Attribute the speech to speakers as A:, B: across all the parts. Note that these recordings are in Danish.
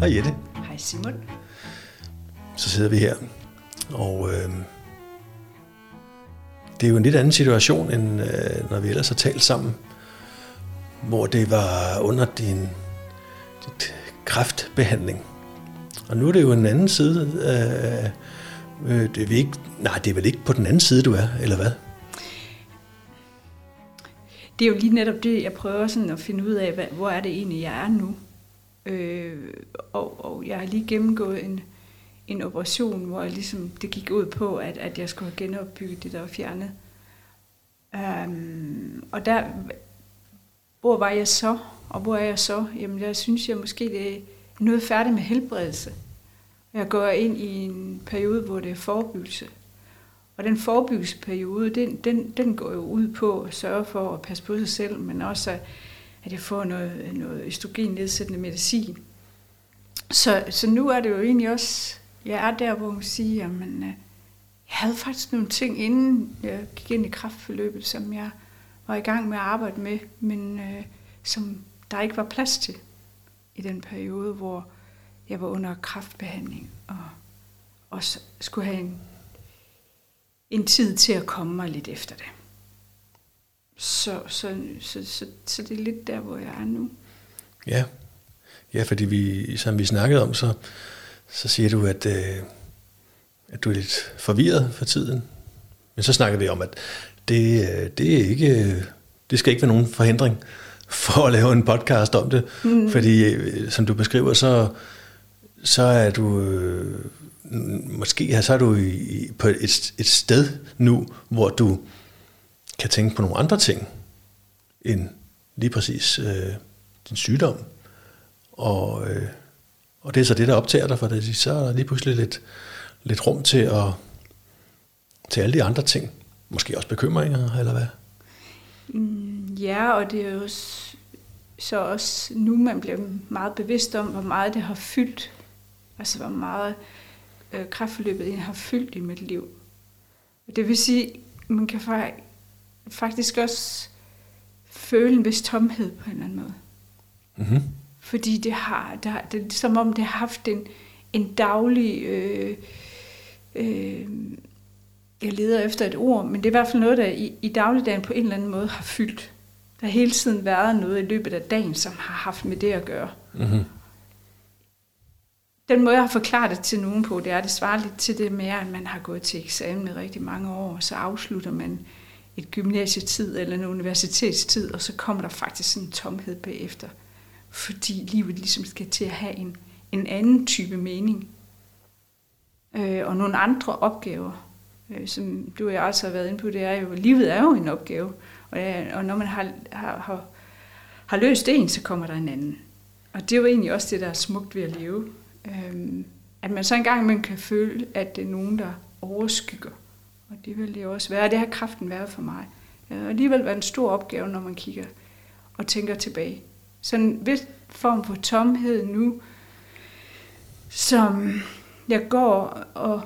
A: Hej Jette.
B: Hej Simon.
A: Så sidder vi her, og øh, det er jo en lidt anden situation, end øh, når vi ellers har talt sammen, hvor det var under din dit kræftbehandling. Og nu er det jo en anden side. Øh, øh, det er ikke, nej, det er vel ikke på den anden side, du er, eller hvad?
B: Det er jo lige netop det, jeg prøver sådan at finde ud af, hvad, hvor er det egentlig, jeg er nu. Øh, og, og jeg har lige gennemgået en, en operation, hvor jeg ligesom, det gik ud på, at, at jeg skulle have genopbygget det, der var fjernet. Um, og der, hvor var jeg så, og hvor er jeg så? Jamen, jeg synes jeg måske, det er noget færdig med helbredelse. Jeg går ind i en periode, hvor det er forebyggelse. Og den forebyggelsesperiode, den, den, den går jo ud på at sørge for at passe på sig selv, men også at jeg får noget, noget østrogennedsættende medicin. Så, så nu er det jo egentlig også, jeg er der, hvor man siger, jamen, øh, jeg havde faktisk nogle ting, inden jeg gik ind i kraftforløbet, som jeg var i gang med at arbejde med, men øh, som der ikke var plads til i den periode, hvor jeg var under kraftbehandling og også skulle have en, en tid til at komme mig lidt efter det. Så, så, så, så, så det er lidt der, hvor jeg er nu.
A: Ja, ja fordi vi, som vi snakkede om, så, så siger du, at, øh, at du er lidt forvirret for tiden. Men så snakker vi om, at det, øh, det, er ikke, det skal ikke være nogen forhindring for at lave en podcast om det. Mm. Fordi, øh, som du beskriver, så, så er du... Øh, måske så er du i, på et, et sted nu, hvor du kan tænke på nogle andre ting end lige præcis øh, din sygdom. Og, øh, og det er så det, der optager dig, for det, så er der lige pludselig lidt, lidt rum til, at, til alle de andre ting. Måske også bekymringer, eller hvad?
B: Mm, ja, og det er jo så også nu, man bliver meget bevidst om, hvor meget det har fyldt. Altså, hvor meget øh, kræftforløbet har fyldt i mit liv. Det vil sige, man kan faktisk også føle en vis tomhed på en eller anden måde. Mm-hmm. Fordi det har, der, det er som om det har haft en, en daglig, øh, øh, jeg leder efter et ord, men det er i hvert fald noget, der i, i dagligdagen på en eller anden måde har fyldt. Der har hele tiden været noget i løbet af dagen, som har haft med det at gøre. Mm-hmm. Den måde, jeg har forklaret det til nogen på, det er, det svarer lidt til det med, at man har gået til eksamen i rigtig mange år, og så afslutter man et gymnasietid eller en universitetstid, og så kommer der faktisk sådan en tomhed bagefter. Fordi livet ligesom skal til at have en, en anden type mening. Øh, og nogle andre opgaver, øh, som du og jeg også har været inde på, det er jo, livet er jo en opgave. Og, ja, og når man har, har, har, har løst en, så kommer der en anden. Og det er jo egentlig også det, der er smukt ved at leve. Øh, at man så engang man kan føle, at det er nogen, der overskygger og det vil det også være. Det har kraften været for mig. Det har alligevel været en stor opgave, når man kigger og tænker tilbage. Så en vis form for tomhed nu, som jeg går og,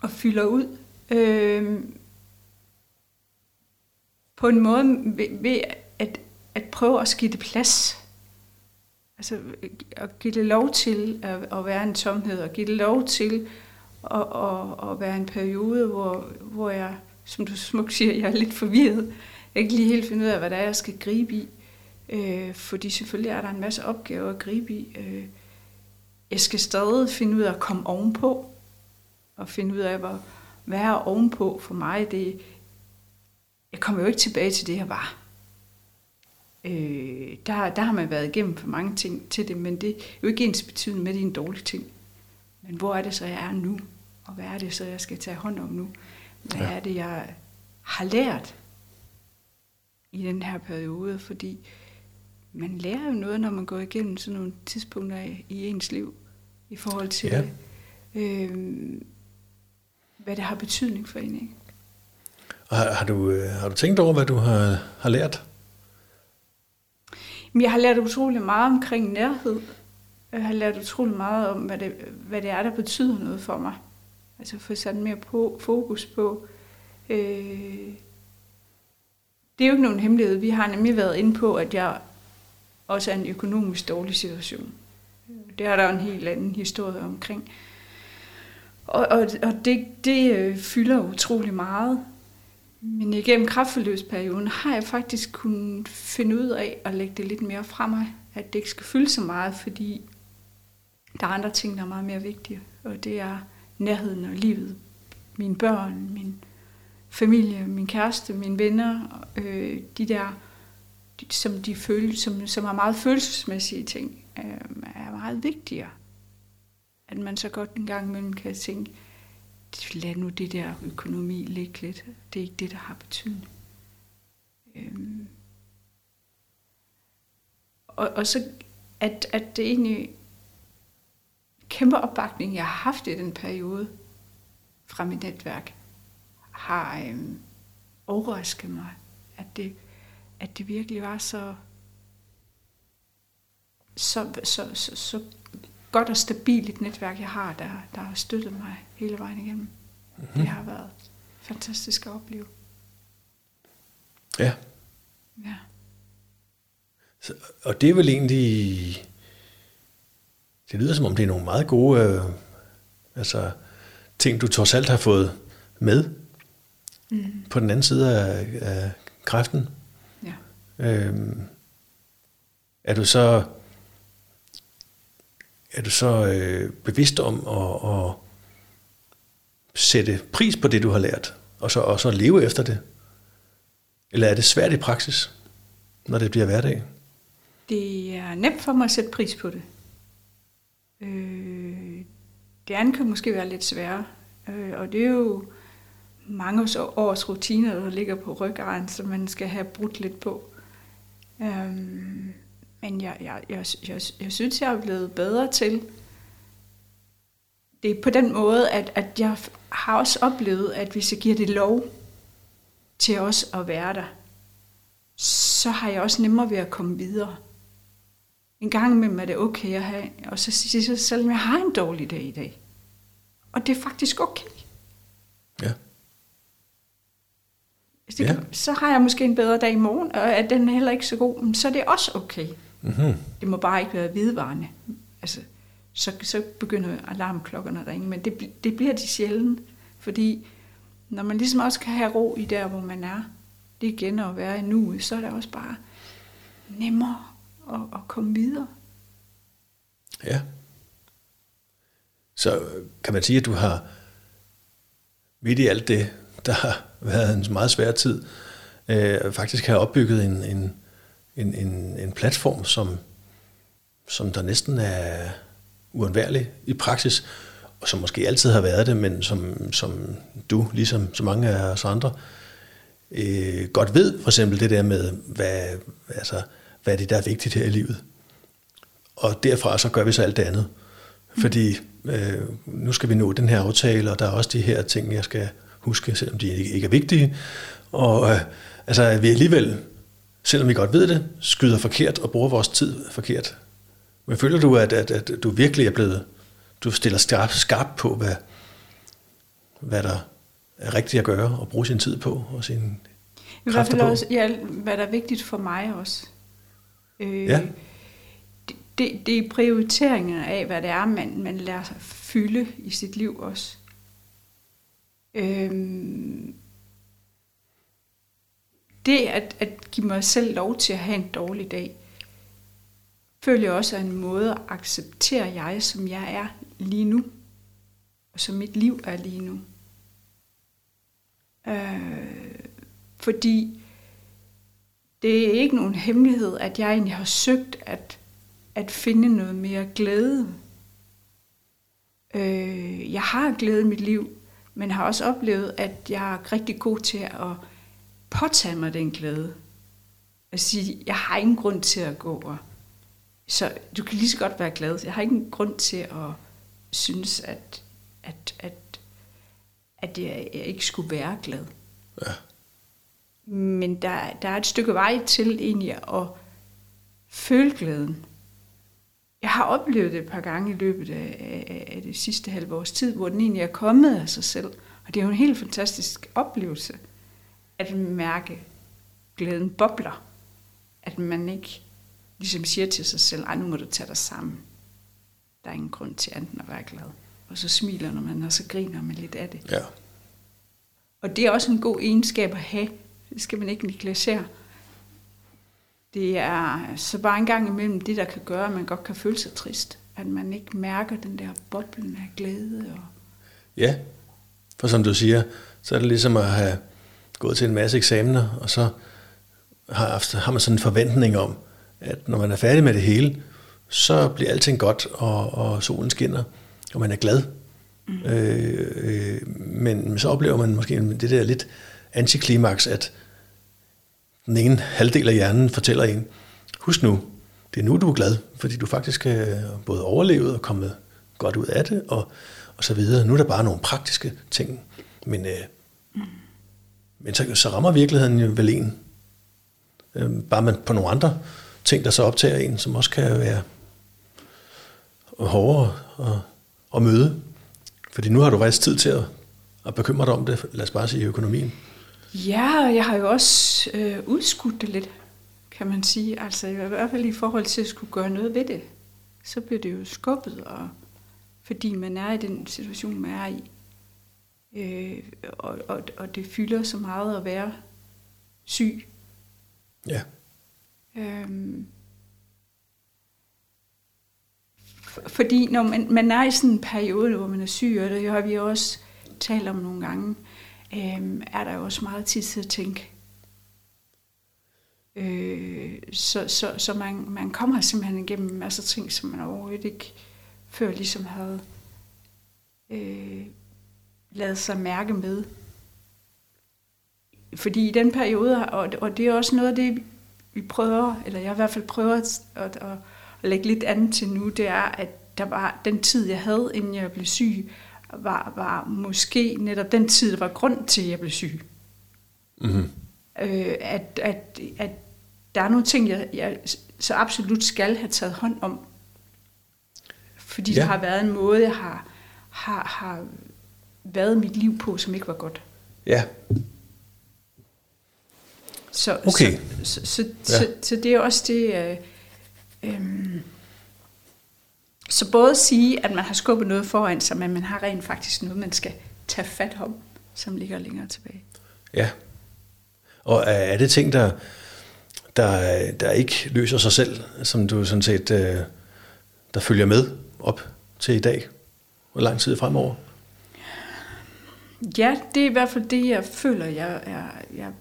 B: og fylder ud. Øh, på en måde ved, ved at, at prøve at skifte plads. Altså at give det lov til at, at være en tomhed, og give det lov til og, og, og være en periode, hvor, hvor jeg, som du smukt siger, jeg er lidt forvirret. Jeg kan ikke lige helt finde ud af, hvad det er, jeg skal gribe i. Øh, fordi selvfølgelig er der en masse opgaver at gribe i. Øh, jeg skal stadig finde ud af at komme ovenpå, og finde ud af, hvor, hvad er ovenpå for mig. Det, jeg kommer jo ikke tilbage til det, jeg var. Øh, der, der har man været igennem for mange ting til det, men det er jo ikke ens betydende med, at det er en dårlig ting. Men hvor er det så, jeg er nu? Og hvad er det så, jeg skal tage hånd om nu? Hvad ja. er det, jeg har lært i den her periode? Fordi man lærer jo noget, når man går igennem sådan nogle tidspunkter i ens liv, i forhold til, ja. øh, hvad det har betydning for en. Ikke?
A: Har, har, du, øh, har du tænkt over, hvad du har, har lært?
B: Jeg har lært utrolig meget omkring nærhed. Jeg har lært utrolig meget om, hvad det, hvad det er, der betyder noget for mig. Altså få sat mere på, fokus på. Øh, det er jo ikke nogen hemmelighed. Vi har nemlig været inde på, at jeg også er en økonomisk dårlig situation. Det er der en helt anden historie omkring. Og, og, og det, det øh, fylder utrolig meget. Men igennem kraftforløbsperioden har jeg faktisk kunnet finde ud af at lægge det lidt mere fra mig. At det ikke skal fylde så meget, fordi der er andre ting, der er meget mere vigtige. Og det er nærheden og livet. Mine børn, min familie, min kæreste, mine venner. Øh, de der, de, som, de føle, som, som er meget følelsesmæssige ting, øh, er meget vigtigere. At man så godt en gang imellem kan tænke, lad nu det der økonomi ligge lidt. Det er ikke det, der har betydning. Øhm. Og, og så, at, at det egentlig kæmpe opbakning, jeg har haft i den periode fra mit netværk, har øhm, overrasket mig, at det, at det virkelig var så, så, så, så, så godt og stabilt et netværk, jeg har, der, der har støttet mig hele vejen igennem. Mm-hmm. Det har været fantastisk at opleve.
A: Ja.
B: Ja.
A: Så, og det er vel egentlig... Det lyder som om, det er nogle meget gode øh, altså, ting, du trods alt har fået med mm. på den anden side af, af kræften.
B: Ja.
A: Øhm, er du så er du så øh, bevidst om at, at sætte pris på det, du har lært, og så, og så leve efter det? Eller er det svært i praksis, når det bliver hverdag?
B: Det er nemt for mig at sætte pris på det. Øh, det andet kan måske være lidt sværere, øh, og det er jo mange års rutiner, der ligger på ryggen, som man skal have brudt lidt på. Øh, men jeg, jeg, jeg, jeg, jeg synes, jeg er blevet bedre til det er på den måde, at, at jeg har også oplevet, at hvis jeg giver det lov til os at være der, så har jeg også nemmere ved at komme videre. En gang imellem er det okay at have, og så siger jeg selv, at jeg har en dårlig dag i dag. Og det er faktisk okay.
A: Ja.
B: det ja. Kan, så har jeg måske en bedre dag i morgen, og er den heller ikke så god, så er det også okay.
A: Mm-hmm.
B: Det må bare ikke være vedvarende. Altså, så, så begynder alarmklokkerne at ringe, men det, det bliver de sjældent, fordi når man ligesom også kan have ro i der, hvor man er, det igen at være i nu, så er det også bare nemmere og, at komme videre.
A: Ja. Så øh, kan man sige, at du har midt i alt det, der har været en meget svær tid, øh, faktisk har opbygget en, en, en, en, en platform, som, som der næsten er uundværlig i praksis, og som måske altid har været det, men som, som du, ligesom så mange af os andre, øh, godt ved, for eksempel det der med, hvad, altså, hvad er det, der er vigtigt her i livet. Og derfra så gør vi så alt det andet. Mm. Fordi øh, nu skal vi nå den her aftale, og der er også de her ting, jeg skal huske, selvom de ikke er vigtige. Og øh, altså, vi alligevel selvom vi godt ved det, skyder forkert og bruger vores tid forkert. Men føler du, at, at, at du virkelig er blevet, du stiller skarp, skarp på, hvad, hvad der er rigtigt at gøre og bruge sin tid på og sin
B: I hvert fald også, ja, hvad der er vigtigt for mig også. Øh,
A: ja.
B: Det, det, det er prioriteringen af, hvad det er, man, man lærer sig fylde i sit liv også. Øh, det at, at give mig selv lov til at have en dårlig dag, føler jeg også er en måde at acceptere jeg, som jeg er lige nu, og som mit liv er lige nu. Øh, fordi det er ikke nogen hemmelighed, at jeg egentlig har søgt at, at finde noget mere glæde. Øh, jeg har glæde i mit liv, men har også oplevet, at jeg er rigtig god til at påtage mig den glæde. At sige, jeg har ingen grund til at gå og... Så du kan lige så godt være glad. Jeg har ingen grund til at synes, at, at, at, at jeg, jeg ikke skulle være glad.
A: Ja.
B: Men der, der er et stykke vej til egentlig at føle glæden. Jeg har oplevet det et par gange i løbet af, af, af det sidste halve års tid, hvor den egentlig er kommet af sig selv. Og det er jo en helt fantastisk oplevelse at mærke glæden bobler. At man ikke ligesom siger til sig selv, ej nu må du tage dig sammen. der er ingen grund til andet at være glad. Og så smiler når man, og så griner man lidt af det.
A: Ja.
B: Og det er også en god egenskab at have. Det skal man ikke negligere. Det er så bare en gang imellem det, der kan gøre, at man godt kan føle sig trist. At man ikke mærker den der boblen af glæde. Og...
A: Ja, for som du siger, så er det ligesom at have gået til en masse eksamener, og så har, har man sådan en forventning om, at når man er færdig med det hele, så bliver alting godt, og, og solen skinner, og man er glad. Mm. Øh, øh, men så oplever man måske det der lidt antiklimaks, at den ene halvdel af hjernen fortæller en, husk nu, det er nu, du er glad, fordi du faktisk er både overlevet og kommet godt ud af det, og, og så videre. Nu er der bare nogle praktiske ting, men, øh, mm. men så, så rammer virkeligheden jo vel en, øh, bare man på nogle andre ting, der så optager en, som også kan være hårdere at, at møde. Fordi nu har du faktisk tid til at, at bekymre dig om det, lad os bare sige økonomien.
B: Ja, og jeg har jo også øh, udskudt det lidt, kan man sige. Altså i hvert fald i forhold til at skulle gøre noget ved det. Så bliver det jo skubbet, og, fordi man er i den situation, man er i. Øh, og, og, og det fylder så meget at være syg.
A: Ja.
B: Øhm, fordi når man, man er i sådan en periode, hvor man er syg, og det har vi også talt om nogle gange, øh, er der jo også meget tid til at tænke. Øh, så så, så man, man kommer simpelthen igennem en masse ting, som man overhovedet ikke før ligesom havde øh, lavet sig mærke med. Fordi i den periode, og, og det er også noget af det, vi prøver, eller jeg i hvert fald prøver at, at, at, at lægge lidt andet til nu, det er, at der var den tid, jeg havde, inden jeg blev syg, var, var måske netop den tid, der var grund til, at jeg blev syg.
A: Mm-hmm.
B: Øh, at, at, at der er nogle ting, jeg, jeg så absolut skal have taget hånd om. Fordi ja. der har været en måde, jeg har, har, har været mit liv på, som ikke var godt.
A: Ja.
B: Så,
A: okay.
B: så, så, så, ja. så, så det er også det... Øh, øh, så både sige, at man har skubbet noget foran sig, men man har rent faktisk noget, man skal tage fat om, som ligger længere tilbage.
A: Ja. Og er det ting, der, der, der ikke løser sig selv, som du sådan set, øh, der følger med op til i dag? Hvor lang tid fremover?
B: Ja, det er i hvert fald det, jeg føler, jeg er, jeg,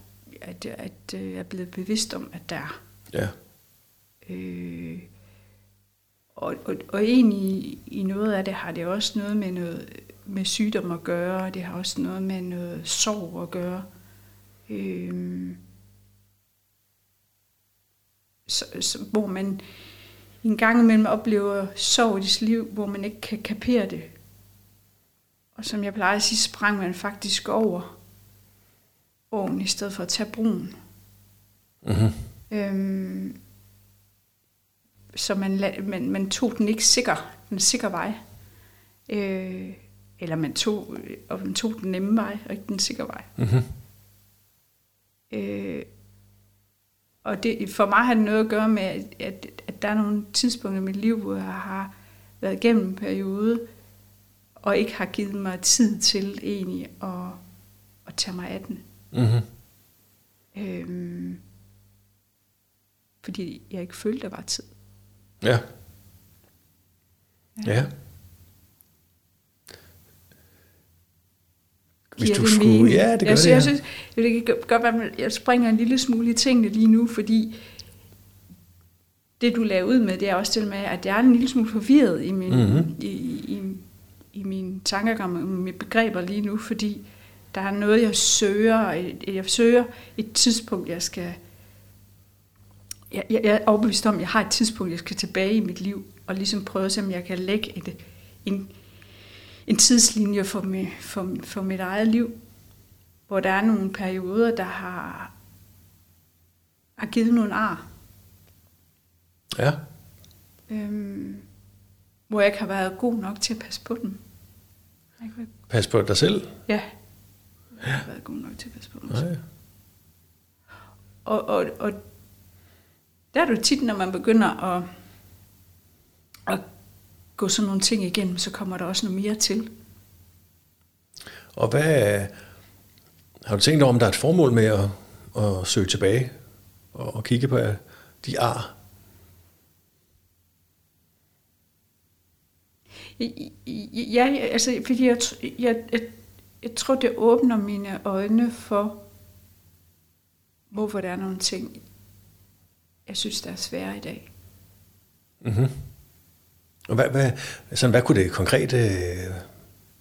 B: at, at øh, jeg er blevet bevidst om, at der er.
A: Ja.
B: Øh, og, og, og egentlig i noget af det har det også noget med noget med sygdom at gøre, det har også noget med noget sorg at gøre. Øh, så, så, hvor man en gang imellem oplever sorg i sit liv, hvor man ikke kan kapere det. Og som jeg plejer at sige, sprang man faktisk over åen i stedet for at tage broen.
A: Mm-hmm.
B: Øhm, så man, man, man tog den ikke sikker, den sikker vej. Øh, eller man tog, og man tog den nemme vej, og ikke den sikre vej.
A: Mm-hmm.
B: Øh, og det, for mig har det noget at gøre med, at, at, at der er nogle tidspunkter i mit liv, hvor jeg har været igennem en periode, og ikke har givet mig tid til egentlig at, at tage mig af den.
A: Mm-hmm.
B: Øhm, fordi jeg ikke følte, der var tid.
A: Ja. Ja. ja. Hvis du skulle...
B: mening?
A: Ja, det gør
B: jeg,
A: det,
B: jeg synes, det kan godt være, at jeg springer en lille smule i tingene lige nu, fordi det, du laver ud med, det er også til med, at jeg er en lille smule forvirret i min,
A: Mhm.
B: i, i, i mine tankegang og mine begreber lige nu, fordi der er noget, jeg søger, og jeg søger et tidspunkt, jeg skal... Jeg, jeg er overbevist om, at jeg har et tidspunkt, jeg skal tilbage i mit liv, og ligesom prøve at se, om jeg kan lægge et, en, en tidslinje for, mig, for, for mit eget liv, hvor der er nogle perioder, der har, har givet nogle ar.
A: Ja.
B: Øhm, hvor jeg ikke har været god nok til at passe på dem. Ikke
A: Pas på dig selv.
B: ja, jeg har ikke været god nok til at passe på dem.
A: Nej.
B: Og, og, og der er det jo tit, når man begynder at, at gå sådan nogle ting igennem, så kommer der også noget mere til.
A: Og hvad har du tænkt over, om der er et formål med at, at søge tilbage og, og kigge på de ar?
B: Ja, altså, fordi jeg, jeg, jeg, jeg tror, det åbner mine øjne for, hvorfor der er nogle ting, jeg synes, der er svære i dag.
A: Mm-hmm. Og hvad, hvad, altså, hvad kunne det konkret øh,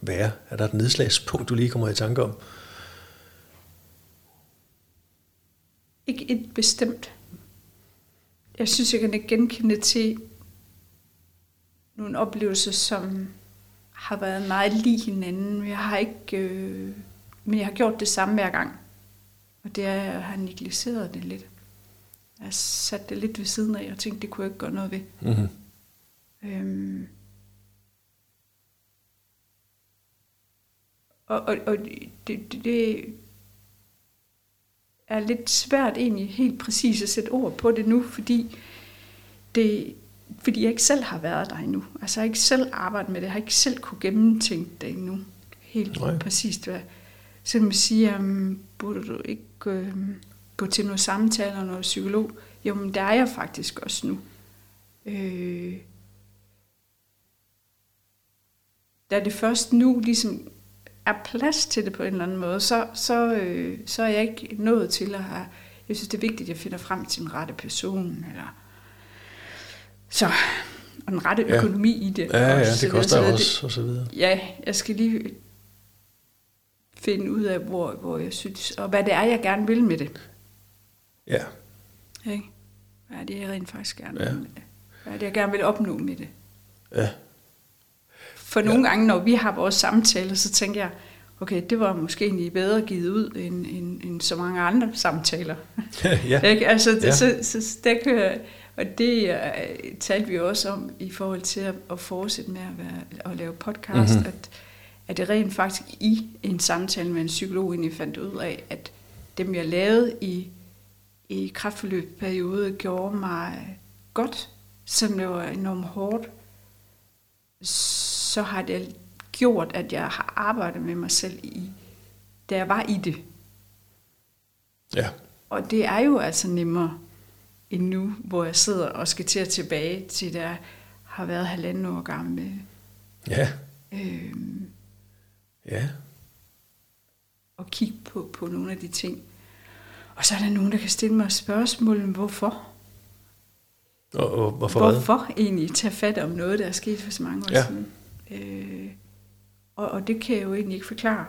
A: være? Er der et nedslagspunkt, du lige kommer i tanke om?
B: Ikke et bestemt. Jeg synes, jeg kan genkende til nogle oplevelser, som har været meget lige hinanden. Jeg har ikke, øh, men jeg har gjort det samme hver gang. Og det er, jeg har negligeret det lidt. Jeg har sat det lidt ved siden af, og tænkt, det kunne jeg ikke gøre noget ved. Mm-hmm. Øhm. Og, og, og det, det, det er lidt svært egentlig helt præcis at sætte ord på det nu, fordi det, fordi jeg ikke selv har været der endnu. Altså jeg har ikke selv arbejdet med det, jeg har ikke selv kunne gennemtænke det endnu. Helt Nej. præcist. Hvad. Så man siger, um, burde du ikke uh, gå til noget samtale og noget psykolog? Jo, men der er jeg faktisk også nu. Øh, da det først nu ligesom er plads til det på en eller anden måde, så, så, øh, så er jeg ikke nået til at have... Jeg synes, det er vigtigt, at jeg finder frem til en rette person, eller så, og den rette økonomi
A: ja.
B: i det.
A: Ja, ja, det koster så også, det, og så videre.
B: Ja, jeg skal lige finde ud af, hvor, hvor jeg synes, og hvad det er, jeg gerne vil med det.
A: Ja.
B: Ikke? Hvad er det, jeg rent faktisk gerne ja. vil? Hvad er det, jeg gerne vil opnå med det?
A: Ja.
B: For nogle ja. gange, når vi har vores samtaler, så tænker jeg, okay, det var måske egentlig bedre givet ud end, end, end så mange andre samtaler.
A: ja.
B: Ikke? Altså, det, ja. så, så der kan, og det uh, talte vi også om i forhold til at, at fortsætte med at, være, at lave podcast, mm-hmm. at, at det rent faktisk i en samtale med en psykolog egentlig fandt ud af, at dem jeg lavede i, i kraftforløbsperiode gjorde mig godt, selvom det var enormt hårdt, så har det gjort, at jeg har arbejdet med mig selv i, da jeg var i det.
A: Ja.
B: Og det er jo altså nemmere end nu, hvor jeg sidder og skal til at tilbage til, der har været halvanden år gammel.
A: Ja. Øhm, ja.
B: Og kigge på, på nogle af de ting. Og så er der nogen, der kan stille mig spørgsmål, hvorfor?
A: Og, og hvorfor
B: Hvorfor hvad? egentlig tage fat om noget, der er sket for så mange år ja. siden? Øh, og, og det kan jeg jo egentlig ikke forklare.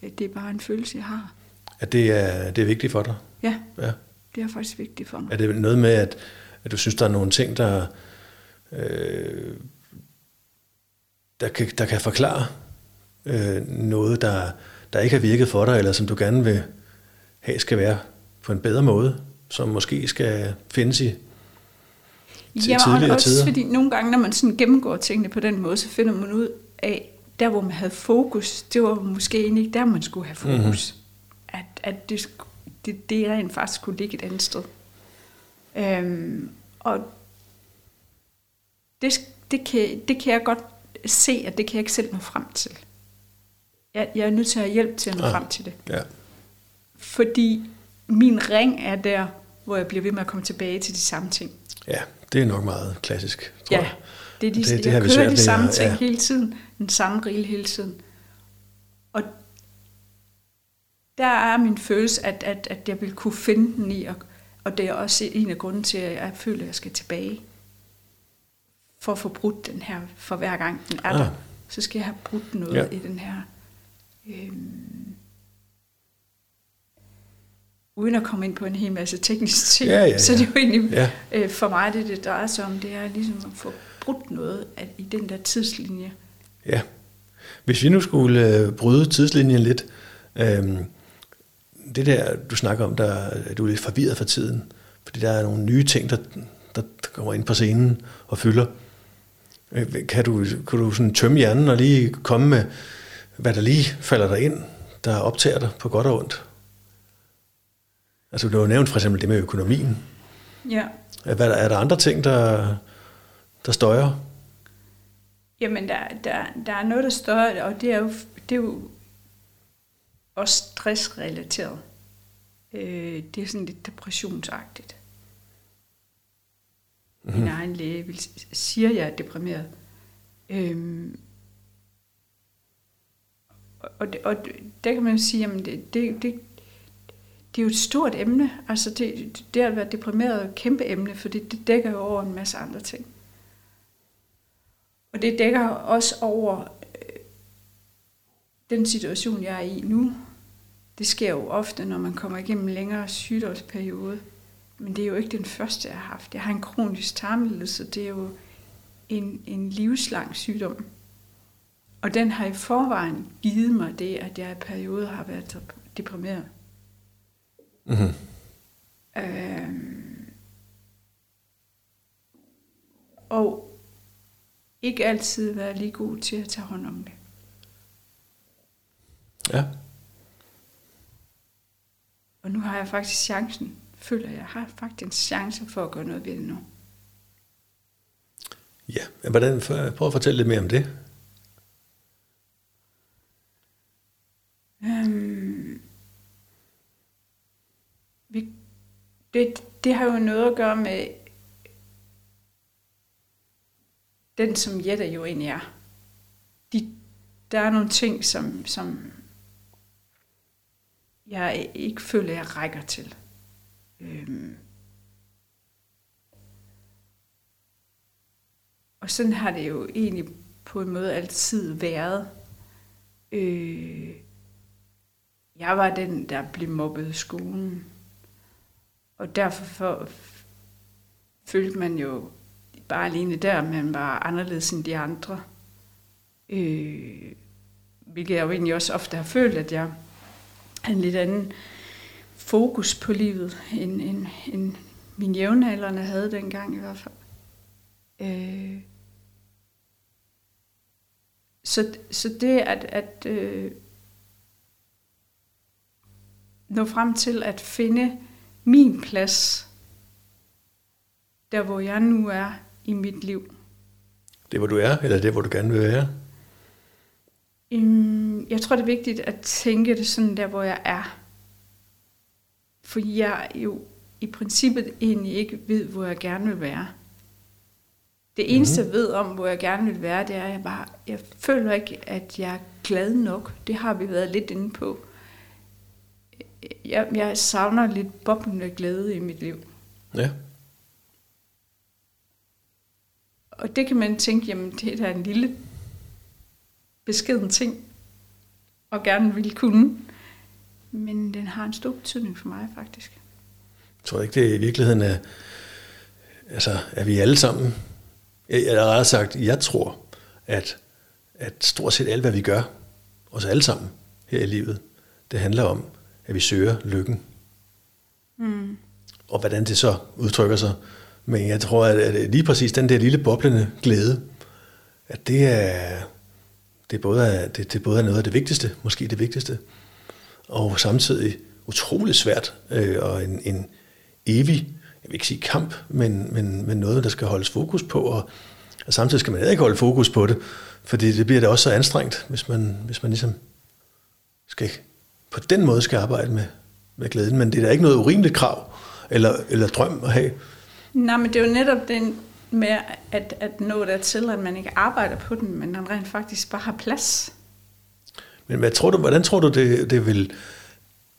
B: Det er bare en følelse, jeg har.
A: At det er, det er vigtigt for dig?
B: Ja. ja det er faktisk vigtigt for mig.
A: Er det noget med, at, at du synes, der er nogle ting, der, øh, der, kan, der kan forklare øh, noget, der, der ikke har virket for dig, eller som du gerne vil have skal være på en bedre måde, som måske skal findes i til ja, tidligere også tider?
B: fordi nogle gange, når man sådan gennemgår tingene på den måde, så finder man ud af, der hvor man havde fokus, det var måske egentlig ikke der, man skulle have fokus. Mm-hmm. At, at det det, det rent faktisk kunne ligge et andet sted. Øhm, og det, det, kan, det kan jeg godt se, at det kan jeg ikke selv nå frem til. Jeg, jeg er nødt til at have hjælp til at nå ja. frem til det.
A: Ja.
B: Fordi min ring er der, hvor jeg bliver ved med at komme tilbage til de samme ting.
A: Ja, det er nok meget klassisk, tror
B: ja, det er de, det, det jeg kører de samme ting ja. hele tiden, den samme rille hele tiden. Og der er min følelse, at, at, at jeg vil kunne finde den i, og, og det er også en af grunden til, at jeg føler, at jeg skal tilbage. For at få brudt den her, for hver gang den er ah. der, så skal jeg have brudt noget ja. i den her. Øhm, uden at komme ind på en hel masse tekniske ting, ja, ja, ja. så det er jo egentlig, ja. øh, for mig det, det drejer sig om, det er ligesom at få brudt noget at, i den der tidslinje.
A: Ja. Hvis vi nu skulle øh, bryde tidslinjen lidt, øh, det der, du snakker om, der, du er lidt forvirret for tiden, fordi der er nogle nye ting, der, der kommer ind på scenen og fylder. Øh, kan du, kan du sådan tømme hjernen og lige komme med, hvad der lige falder dig ind, der optager dig på godt og ondt? Altså, du har nævnt for eksempel det med økonomien.
B: Ja.
A: Hvad, er der andre ting, der, der støjer?
B: Jamen, der, der, der er noget, der står, og det er jo, det er jo også stressrelateret. Øh, det er sådan lidt depressionsagtigt. Mm-hmm. Min egen læge vil, siger, at jeg er deprimeret. Øhm, og, det, og der kan man jo sige, at det, det, det, det er jo et stort emne. Altså det, det at være deprimeret er et kæmpe emne, fordi det dækker jo over en masse andre ting. Og det dækker også over øh, den situation, jeg er i nu. Det sker jo ofte, når man kommer igennem en længere sygdomsperiode. Men det er jo ikke den første, jeg har haft. Jeg har en kronisk tarmlidelse. Det er jo en, en livslang sygdom. Og den har i forvejen givet mig det, at jeg i perioder har været deprimeret. Mm-hmm. Øhm, og ikke altid været lige god til at tage hånd om det.
A: Ja.
B: Og nu har jeg faktisk chancen, føler jeg har faktisk en chance for at gøre noget ved det nu.
A: Ja, hvordan, prøv at fortælle lidt mere om det.
B: Øhm, vi, det, det har jo noget at gøre med den, som Jette jo egentlig er. De, der er nogle ting, som, som jeg ikke føler, jeg rækker til. Øhm. Og sådan har det jo egentlig på en måde altid været. Øh, jeg var den, der blev mobbet i skolen. Og derfor for, følte man jo bare alene der, man var anderledes end de andre. Øh, hvilket jeg jo egentlig også ofte har følt, at jeg havde en lidt anden fokus på livet, end, end, end min jævnaldrende havde dengang i hvert fald. Øh, så, så det at, at øh, nå frem til at finde min plads, der hvor jeg nu er i mit liv.
A: Det hvor du er, eller det hvor du gerne vil være?
B: Jeg tror det er vigtigt at tænke det sådan der hvor jeg er. For jeg jo i princippet egentlig ikke ved, hvor jeg gerne vil være. Det eneste, mm-hmm. jeg ved om, hvor jeg gerne vil være, det er, at jeg bare, jeg føler ikke, at jeg er glad nok. Det har vi været lidt inde på jeg, jeg savner lidt boblende glæde i mit liv.
A: Ja.
B: Og det kan man tænke, jamen det er en lille beskeden ting, og gerne vil kunne. Men den har en stor betydning for mig, faktisk.
A: Jeg tror ikke, det i virkeligheden er, altså, er vi alle sammen, jeg har ret sagt, jeg tror, at, at stort set alt, hvad vi gør, os alle sammen her i livet, det handler om, at vi søger lykken. Mm. Og hvordan det så udtrykker sig. Men jeg tror, at lige præcis den der lille boblende glæde, at det er, det er, både, det, det både er noget af det vigtigste, måske det vigtigste, og samtidig utrolig svært, øh, og en, en evig, jeg vil ikke sige kamp, men, men, men noget, der skal holdes fokus på, og, og samtidig skal man ikke holde fokus på det, fordi det bliver da også så anstrengt, hvis man, hvis man ligesom skal på den måde skal arbejde med, med glæden. Men det er da ikke noget urimeligt krav eller, eller drøm at have.
B: Nej, men det er jo netop den med at, at nå til, at man ikke arbejder på den, men man rent faktisk bare har plads.
A: Men hvad tror du, hvordan tror du, det, det, vil,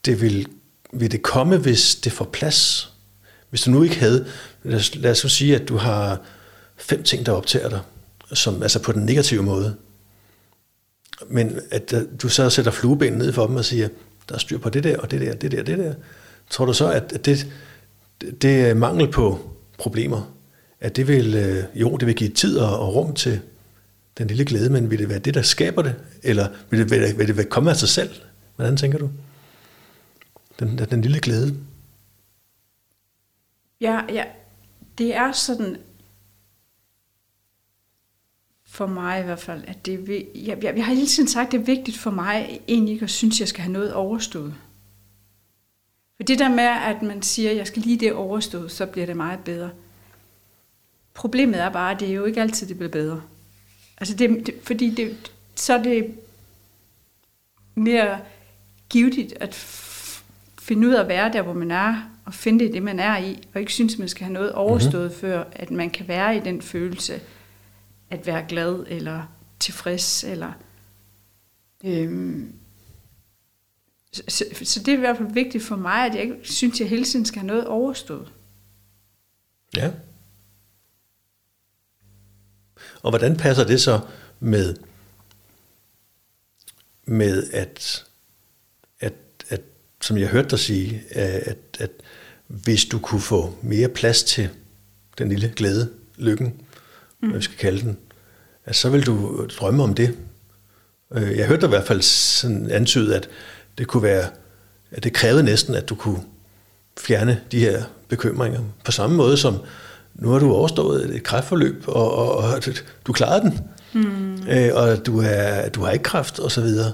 A: det vil, vil det komme, hvis det får plads? Hvis du nu ikke havde, lad os, lad os sige, at du har fem ting, der optager dig, som, altså på den negative måde, men at øh, du så sætter flueben ned for dem og siger, der er styr på det der, og det der, det der, det der. Tror du så, at det, det er mangel på problemer, at det vil, øh, jo, det vil give tid og rum til den lille glæde, men vil det være det, der skaber det? Eller vil det, vil det, vil det komme af sig selv? Hvordan tænker du? Den, den lille glæde.
B: Ja, ja, det er sådan, for mig i hvert fald, at det jeg, jeg, jeg har hele tiden sagt, at det er vigtigt for mig egentlig ikke at synes, at jeg skal have noget overstået. For det der med, at man siger, at jeg skal lige det overstået, så bliver det meget bedre. Problemet er bare, at det er jo ikke altid, det bliver bedre. Altså det, det, fordi det, så er det mere givetigt at finde ud af at være der, hvor man er, og finde det, det man er i, og ikke synes, man skal have noget overstået, mm-hmm. før at man kan være i den følelse, at være glad, eller tilfreds, eller... Øhm, så, så, det er i hvert fald vigtigt for mig, at jeg ikke synes, at jeg hele tiden skal have noget overstået.
A: Ja. Og hvordan passer det så med, med at, at, at, som jeg hørte dig sige, at, at hvis du kunne få mere plads til den lille glæde, lykken, mm. hvad skal kalde den, at så vil du drømme om det. Øh, jeg hørte i hvert fald sådan antyde, at det kunne være, at det krævede næsten, at du kunne fjerne de her bekymringer. På samme måde som, nu har du overstået et kræftforløb, og, og, og du klarede den, mm. øh, og du, er, du har ikke kræft, og så videre,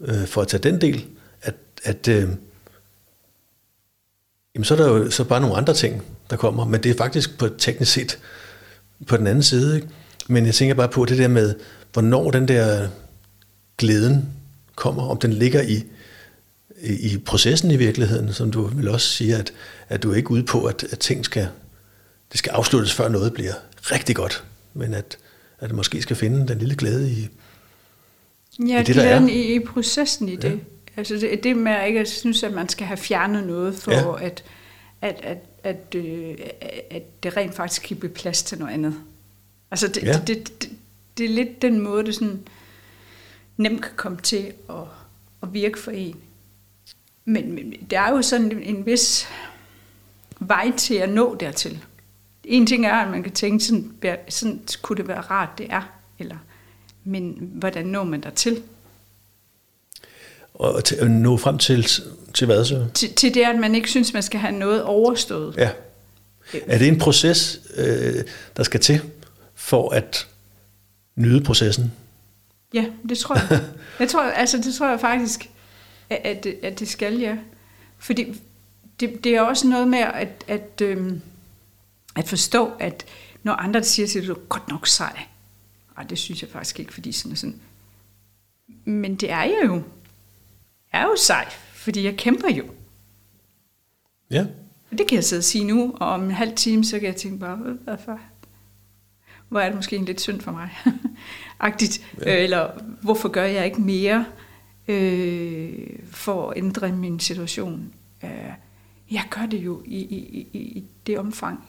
A: øh, for at tage den del, at, at øh, jamen så er der jo så bare nogle andre ting, der kommer, men det er faktisk på teknisk set på den anden side. Ikke? Men jeg tænker bare på det der med, hvornår den der glæden kommer, om den ligger i, i, processen i virkeligheden, som du vil også sige, at, at du er ikke ude på, at, at ting skal, det skal afsluttes, før noget bliver rigtig godt, men at, at det måske skal finde den lille glæde i,
B: ja, i det, der er. I, i processen i det. Ja. Altså det, det med at ikke at synes, at man skal have fjernet noget, for ja. at, at, at, at, øh, at det rent faktisk kan blive plads til noget andet. Altså det, ja. det, det, det, det er lidt den måde, det sådan nemt kan komme til at, at virke for en. Men, men der er jo sådan en, vis vej til at nå dertil. En ting er, at man kan tænke, sådan, sådan kunne det være rart, det er. Eller, men hvordan når man dertil?
A: Og til, at nå frem til, til hvad så?
B: Til, til det, at man ikke synes, man skal have noget overstået.
A: Ja. Er det en proces, øh, der skal til, for at nyde processen?
B: Ja, det tror jeg. jeg tror, altså, det tror jeg faktisk, at, at, at det skal, ja. Fordi det, det er også noget med at, at, øhm, at forstå, at når andre siger til dig, du godt nok sej. Ej, det synes jeg faktisk ikke, fordi sådan og sådan. Men det er jeg jo. Er jo sej, fordi jeg kæmper jo.
A: Ja.
B: Det kan jeg sidde og sige nu, og om en halv time, så kan jeg tænke bare, hvad for? Hvor er det måske en lidt synd for mig? Agtigt. Ja. Øh, eller hvorfor gør jeg ikke mere øh, for at ændre min situation? Øh, jeg gør det jo i, i, i, i det omfang,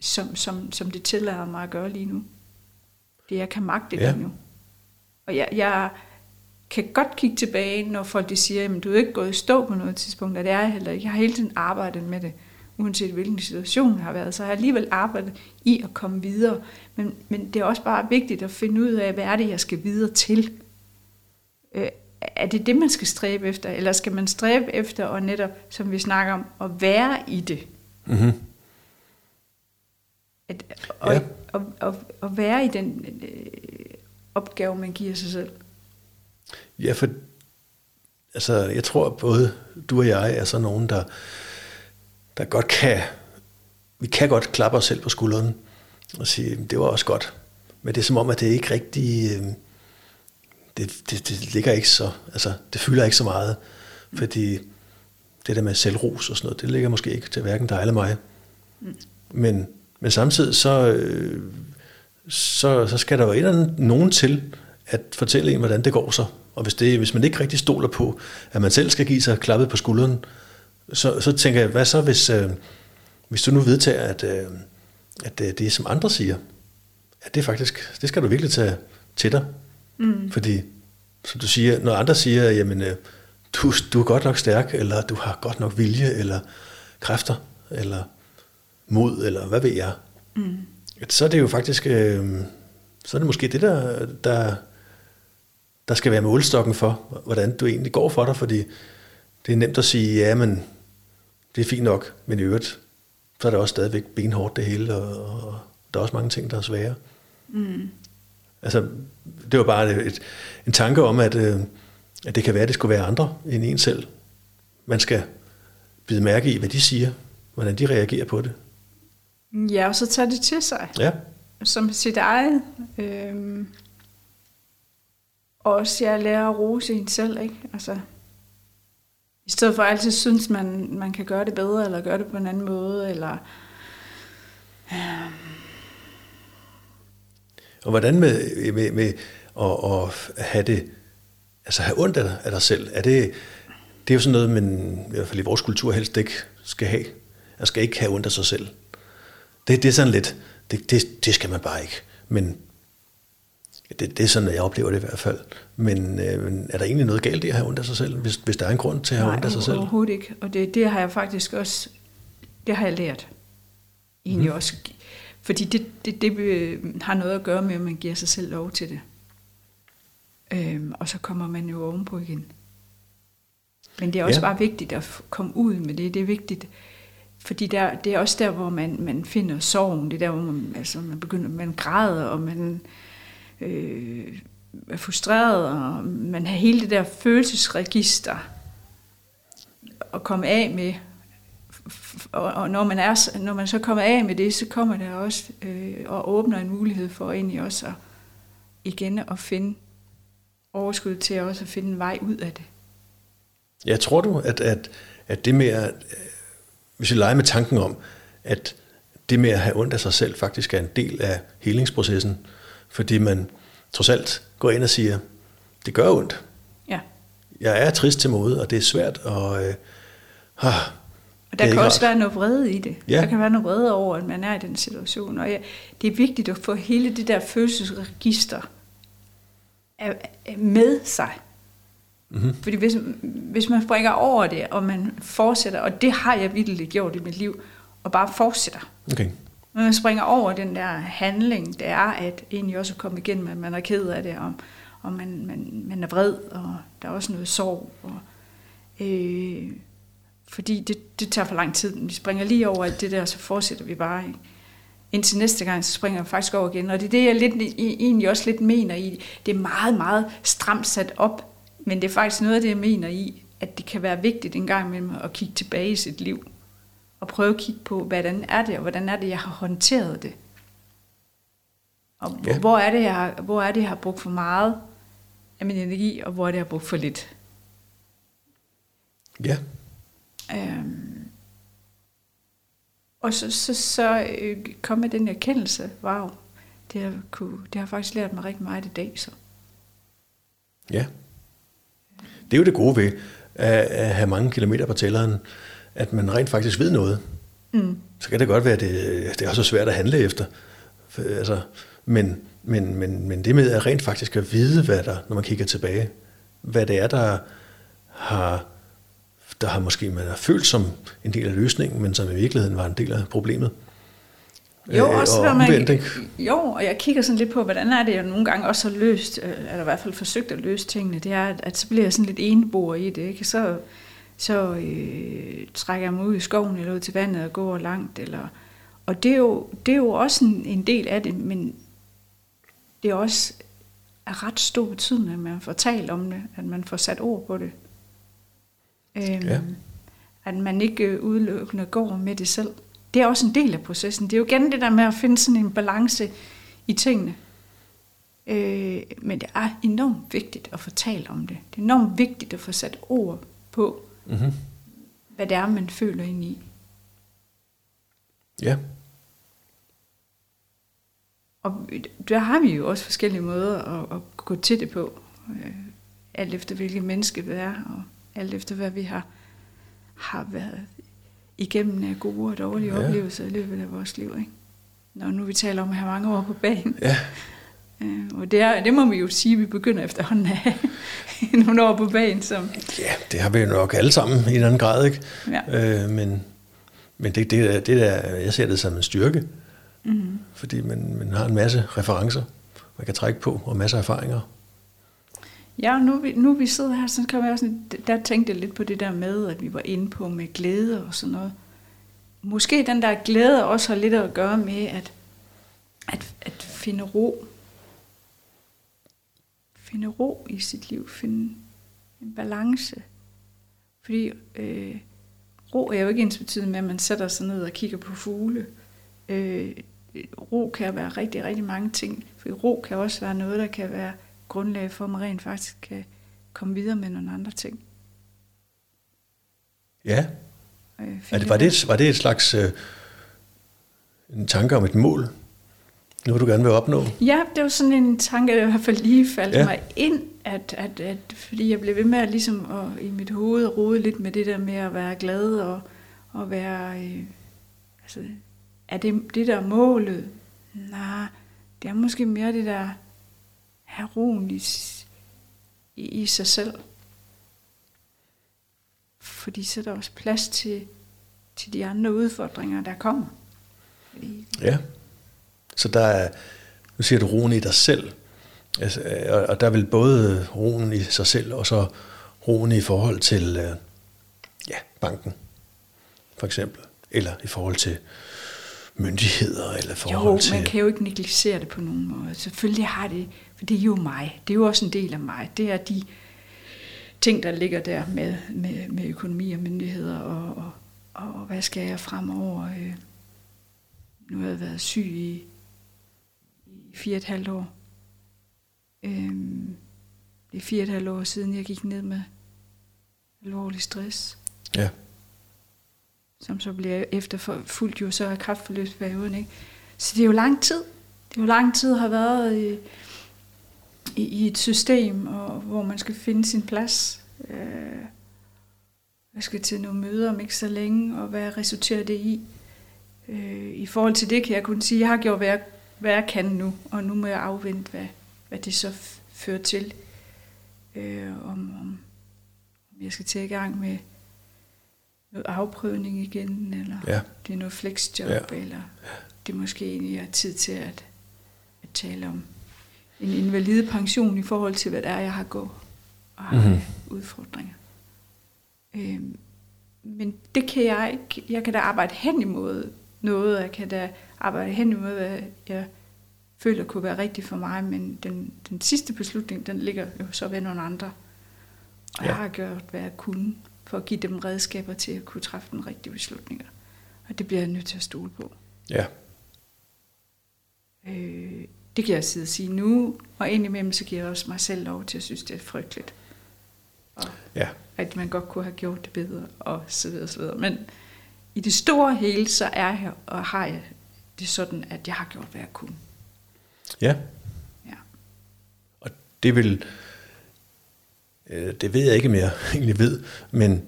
B: som, som, som det tillader mig at gøre lige nu. Det jeg kan magte ja. lige nu. Og jeg, jeg kan godt kigge tilbage, når folk de siger, at du er ikke gået i stå på noget tidspunkt, og det er jeg heller ikke. Jeg har hele tiden arbejdet med det, uanset hvilken situation jeg har været. Så jeg har alligevel arbejdet i at komme videre. Men, men det er også bare vigtigt at finde ud af, hvad er det, jeg skal videre til. Øh, er det det, man skal stræbe efter, eller skal man stræbe efter og netop, som vi snakker om, at være i det? Mm-hmm. At, og, ja. og, og, og være i den øh, opgave, man giver sig selv.
A: Ja, for altså, jeg tror, både du og jeg er sådan nogen, der, der godt kan, vi kan godt klappe os selv på skulderen og sige, det var også godt. Men det er som om, at det ikke rigtig, øhm, det, det, det ligger ikke så, altså det fylder ikke så meget, fordi det der med selvros og sådan noget, det ligger måske ikke til hverken dig eller mig. Mm. Men, men samtidig så, øh, så, så skal der jo en nogen til at fortælle en, hvordan det går så. Og hvis, det, hvis man ikke rigtig stoler på, at man selv skal give sig klappet på skulderen, så, så tænker jeg, hvad så hvis, øh, hvis du nu vedtager, at, øh, at det, det som andre siger, at det faktisk, det skal du virkelig tage til dig. Mm. Fordi, som du siger, når andre siger, jamen, øh, du, du er godt nok stærk, eller du har godt nok vilje, eller kræfter, eller mod, eller hvad ved jeg, mm. så er det jo faktisk, øh, så er det måske det, der, der, der skal være målstokken for, hvordan du egentlig går for dig, fordi det er nemt at sige, ja, men det er fint nok, men i øvrigt, så er det også stadigvæk benhårdt det hele, og, og der er også mange ting, der er svære. Mm. Altså, det var bare et, en tanke om, at, øh, at det kan være, at det skulle være andre end en selv. Man skal bide mærke i, hvad de siger, hvordan de reagerer på det.
B: Ja, og så tage det til sig.
A: Ja.
B: som sit eget. Øhm, og også jeg lærer at rose en selv, ikke? Altså, i stedet for at altid synes, man, man kan gøre det bedre, eller gøre det på en anden måde, eller... Øh.
A: Og hvordan med, med, med at, at have det, altså have ondt af, af dig selv? Er det, det er jo sådan noget, man i hvert fald i vores kultur helst ikke skal have. Man skal ikke have ondt af sig selv. Det, det er sådan lidt, det, det, det skal man bare ikke. Men det, det er sådan, jeg oplever det i hvert fald. Men øh, men er der egentlig noget galt i at have ondt af sig selv, hvis, hvis der er en grund til at have
B: Nej,
A: ondt af sig selv?
B: overhovedet ikke. Og det, det har jeg faktisk også, det har jeg lært. Egentlig mm. også. Fordi det, det, det øh, har noget at gøre med, at man giver sig selv lov til det. Øhm, og så kommer man jo ovenpå igen. Men det er også
A: Ja.
B: bare vigtigt at komme ud med det. Det er vigtigt, fordi der, det er også der, hvor man, man finder sorgen. Det er der, hvor man, altså, man begynder, man græder, og man øh, er frustreret, og man har hele det der følelsesregister at komme af med. Og, og når, man er, når man så kommer af med det, så kommer der også øh, og åbner en mulighed for egentlig også at, igen at finde overskud til også at finde en vej ud af det.
A: Jeg tror du, at, at, at det med at, øh, hvis vi leger med tanken om, at det med at have ondt af sig selv faktisk er en del af helingsprocessen, fordi man trods alt går ind og siger, det gør ondt.
B: Ja.
A: Jeg er trist til mode, og det er svært, og øh, ah,
B: Og der
A: er
B: kan også være noget vrede i det.
A: Ja.
B: Der kan være noget vrede over, at man er i den situation. Og ja, det er vigtigt at få hele det der følelsesregister med sig.
A: mm-hmm.
B: Fordi hvis, hvis man springer over det, og man fortsætter, og det har jeg virkelig gjort i mit liv, og bare fortsætter.
A: okay.
B: Når man springer over den der handling, det er at egentlig også komme igennem, at man er ked af det, og, og man, man, man er vred, og der er også noget sorg. Og, øh, fordi det, det tager for lang tid. Vi springer lige over alt det der, så fortsætter vi bare. Ikke? Indtil næste gang, så springer jeg faktisk over igen. Og det er det, jeg lidt, i- egentlig også lidt mener i. Det er meget, meget stramt sat op, men det er faktisk noget af det, jeg mener i, at det kan være vigtigt en gang imellem at kigge tilbage i sit liv og prøve at kigge på, hvordan er det, og hvordan er det, jeg har håndteret det. Og
A: Ja.
B: hvor, er det, jeg har, hvor er det, jeg har brugt for meget af min energi, og hvor er det, jeg har brugt for lidt.
A: Ja,
B: Øhm, og så, så, så øh, kom med den erkendelse, wow, det har, kunne, det har faktisk lært mig rigtig meget i dag. Så.
A: ja. Det er jo det gode ved at have mange kilometer på tælleren, at man rent faktisk ved noget.
B: Mm.
A: så kan det godt være, at det, det er også svært at handle efter. For, altså, men, men, men, men det med at rent faktisk at vide, hvad der, når man kigger tilbage, hvad det er, der har, der har måske man har følt som en del af løsningen, men som i virkeligheden var en del af problemet.
B: Jo,
A: Øh,
B: også
A: og
B: når man,
A: omvendt,
B: jo, og jeg kigger sådan lidt på, hvordan er det, jeg nogle gange også har løst, øh, eller i hvert fald forsøgt at løse tingene, det er, at, at så bliver jeg sådan lidt eneboer i det, ikke? Så, så øh, trækker jeg mig ud i skoven, eller ud til vandet og går langt, eller, og det er, jo, det er jo også en, en del af det, men det er også af ret stor betydning, at man får talt om det, at man får sat ord på det. Øhm,
A: Ja.
B: At man ikke øh, udelukkende går med det selv. Det er også en del af processen. Det er jo igen det der med at finde sådan en balance i tingene. Øh, men det er enormt vigtigt at få talt om det. Det er enormt vigtigt at få sat ord på,
A: Mm-hmm.
B: hvad det er, man føler ind i.
A: Ja,
B: Og der har vi jo også forskellige måder at, at gå til det på. Øh, alt efter hvilket menneske vi er, og alt efter hvad vi har, har været igennem af gode og dårlige
A: Ja.
B: oplevelser i løbet af vores liv. Ikke? Når nu vi taler om at have mange år på banen.
A: ja,
B: og det, er, det må vi jo sige, at vi begynder efterhånden at have nogle år på banen. Som,
A: ja, det har vi jo nok alle sammen i en eller anden grad, ikke?
B: ja.
A: Øh, men men det, det, er- det der, jeg ser det som en styrke,
B: mm.
A: fordi man, man har en masse referencer, man kan trække på, og masser af erfaringer.
B: Ja, nu, vi, nu vi sidder her, så kan jeg også, der tænkte jeg lidt på det der med, at vi var inde på med glæde og sådan noget. Måske den der glæde også har lidt at gøre med at, at, at finde ro. Finde ro i sit liv, finde en balance. Fordi øh, ro er jo ikke ens betydende med, at man sætter sig ned og kigger på fugle. Øh, ro kan være rigtig, rigtig mange ting. For ro kan også være noget, der kan være grundlag for, at man rent faktisk kan komme videre med nogle andre ting.
A: Ja. Øh, er det, var, det, var det et slags øh, en tanke om et mål, nu du gerne vil opnå?
B: Ja, det var sådan en tanke, der i hvert fald lige faldt ja. mig ind, at, at, at, fordi jeg blev ved med at, ligesom at, i mit hoved rode lidt med det der med at være glad og, og være... Øh, altså, er det det der målet? Nej, det er måske mere det der have roen i, i, i sig selv. Fordi så er der også plads til, til de andre udfordringer, der kommer.
A: Fordi, ja, så der er, nu siger du roen i dig selv, altså, og, og der vil både roen i sig selv, og så roen i forhold til øh, ja, banken, for eksempel, eller i forhold til myndigheder, eller forhold
B: jo,
A: til...
B: man kan jo ikke negligere det på nogen måde. Selvfølgelig har det, for det er jo mig. Det er jo også en del af mig. Det er de ting, der ligger der med, med, med økonomi og myndigheder, og, og, og hvad skal jeg fremover? Øh, nu har jeg været syg i fire og et halvt år. Øhm, det er fire og et halvt år siden, jeg gik ned med alvorlig stress.
A: Ja.
B: Som så bliver efterfulgt jo så af kraftforløbsperioden. Ikke? Så det er jo lang tid. Det er jo lang tid har været i, i, i et system, og, hvor man skal finde sin plads. Øh, jeg skal til nogle møder om ikke så længe, og hvad resulterer det i? Øh, I forhold til det kan jeg kun sige, at jeg har gjort, hvad jeg, hvad jeg kan nu, og nu må jeg afvente, hvad, hvad det så fører til. Øh, om, om jeg skal til i gang med noget afprøvning igen, eller ja. det er noget flexjob, ja. eller det måske egentlig er tid til at, at tale om en invalide pension i forhold til, hvad det er, jeg har gået og har mm-hmm. udfordringer. Øh, men det kan jeg ikke. Jeg kan da arbejde hen imod noget. Jeg kan da arbejde hen imod, hvad jeg føler kunne være rigtigt for mig, men den, den sidste beslutning, den ligger jo så ved nogle andre. Og ja. jeg har gjort, hvad jeg kunne, for at give dem redskaber til at kunne træffe den rigtige beslutninger. Og det bliver jeg nødt til at stole på.
A: Ja.
B: Øh, det kan jeg sidde og sige nu, og indimellem så giver jeg også mig selv lov til at synes, det er frygteligt. Og ja. at man godt kunne have gjort det bedre, og så videre, så videre. Men i det store hele, så er jeg og har jeg det sådan, at jeg har gjort, hvad jeg kunne.
A: Ja.
B: Ja.
A: Og det vil, øh, det ved jeg ikke mere, egentlig ved, men,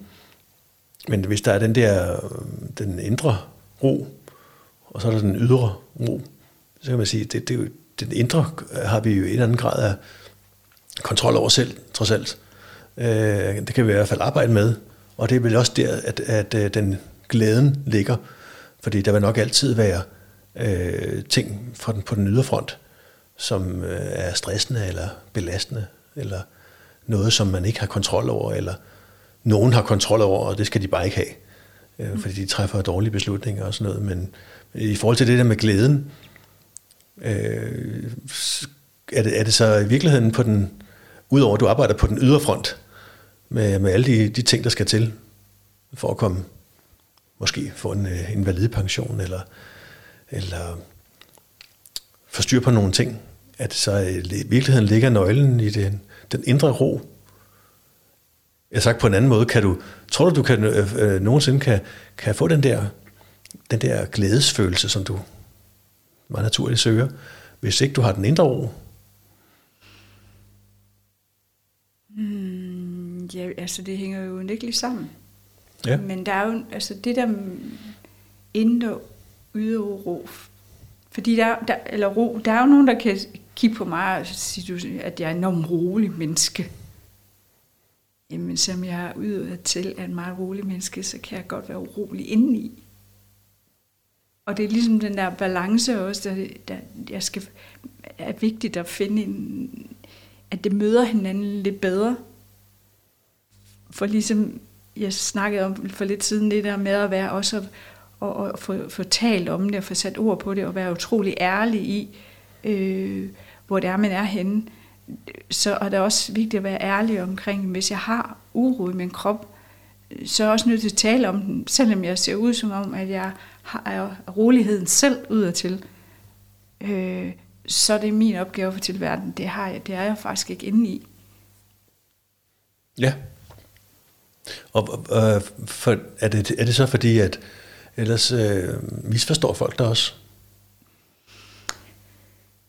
A: men hvis der er den der, den indre ro, og så er der den ydre ro, så kan man sige, det, det, den indre har vi jo i en eller anden grad af kontrol over selv, trods alt. Øh, det kan vi i hvert fald arbejde med, og det er vel også der, at, at, at den glæden ligger, fordi der vil nok altid være øh, ting fra den, på den ydre front, som øh, er stressende eller belastende, eller noget, som man ikke har kontrol over, eller nogen har kontrol over, og det skal de bare ikke have, øh, fordi de træffer dårlige beslutninger og sådan noget. Men i forhold til det der med glæden, øh, er, det, er det så i virkeligheden på den, udover at du arbejder på den ydre front, med, med alle de, de ting, der skal til, for at komme, måske få en, øh, en valid pension, eller, eller få styr på nogle ting, at så i virkeligheden ligger nøglen i den, den indre ro. Jeg har sagt på en anden måde, kan du, tror du, du kan, øh, øh, nogensinde kan, kan få den der, den der glædesfølelse, som du meget naturligt søger, hvis ikke du har den indre ro?
B: Mm, ja, altså det hænger jo ikke lige sammen.
A: Ja.
B: Men der er jo, altså det der indre udøve ro, fordi der, der, eller ro, der er jo nogen, der kan kigge på mig og sige, at jeg er en enormt rolig menneske. Jamen, som jeg er udøvet til at en meget rolig menneske, så kan jeg godt være urolig indeni. Og det er ligesom den der balance også, der, der jeg skal, er vigtigt at finde en, at det møder hinanden lidt bedre. For ligesom jeg snakkede om for lidt siden, det der med at være også og, og få, få talt om det og få sat ord på det og være utrolig ærlig i, øh, hvor det er, man er henne. Så er det også vigtigt at være ærlig omkring, hvis jeg har uro i min krop, så er jeg også nødt til at tale om den, selvom jeg ser ud som om, at jeg har roligheden selv udadtil, øh, så er det min opgave for til verden. Det, har jeg, det er jeg faktisk ikke inde i.
A: Ja. Og øh, for, er, det, er det så fordi, at ellers øh, misforstår folk der også?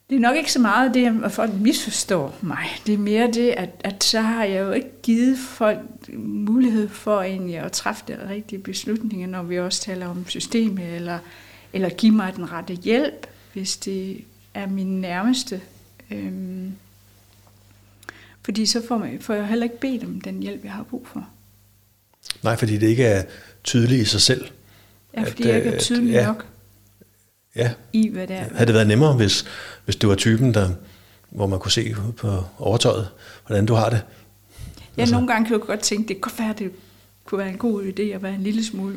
B: Det er nok ikke så meget det, at folk misforstår mig. Det er mere det, at, at så har jeg jo ikke givet folk mulighed for egentlig at træffe de rigtige beslutninger, når vi også taler om systemet, eller, eller give mig den rette hjælp, hvis det er min nærmeste. Øhm, fordi så får, man, får jeg heller ikke bedt om den hjælp, jeg har brug for.
A: Nej, fordi det ikke er tydeligt i sig selv.
B: Ja, fordi at, jeg ikke er tydelig at, ja, nok
A: ja.
B: i, hvad det er.
A: Havde det været nemmere, hvis, hvis du var typen, der, hvor man kunne se på overtøjet, hvordan du har det?
B: Ja, altså. nogle gange kan du godt tænke, det kan være, det kunne være en god idé at være en lille smule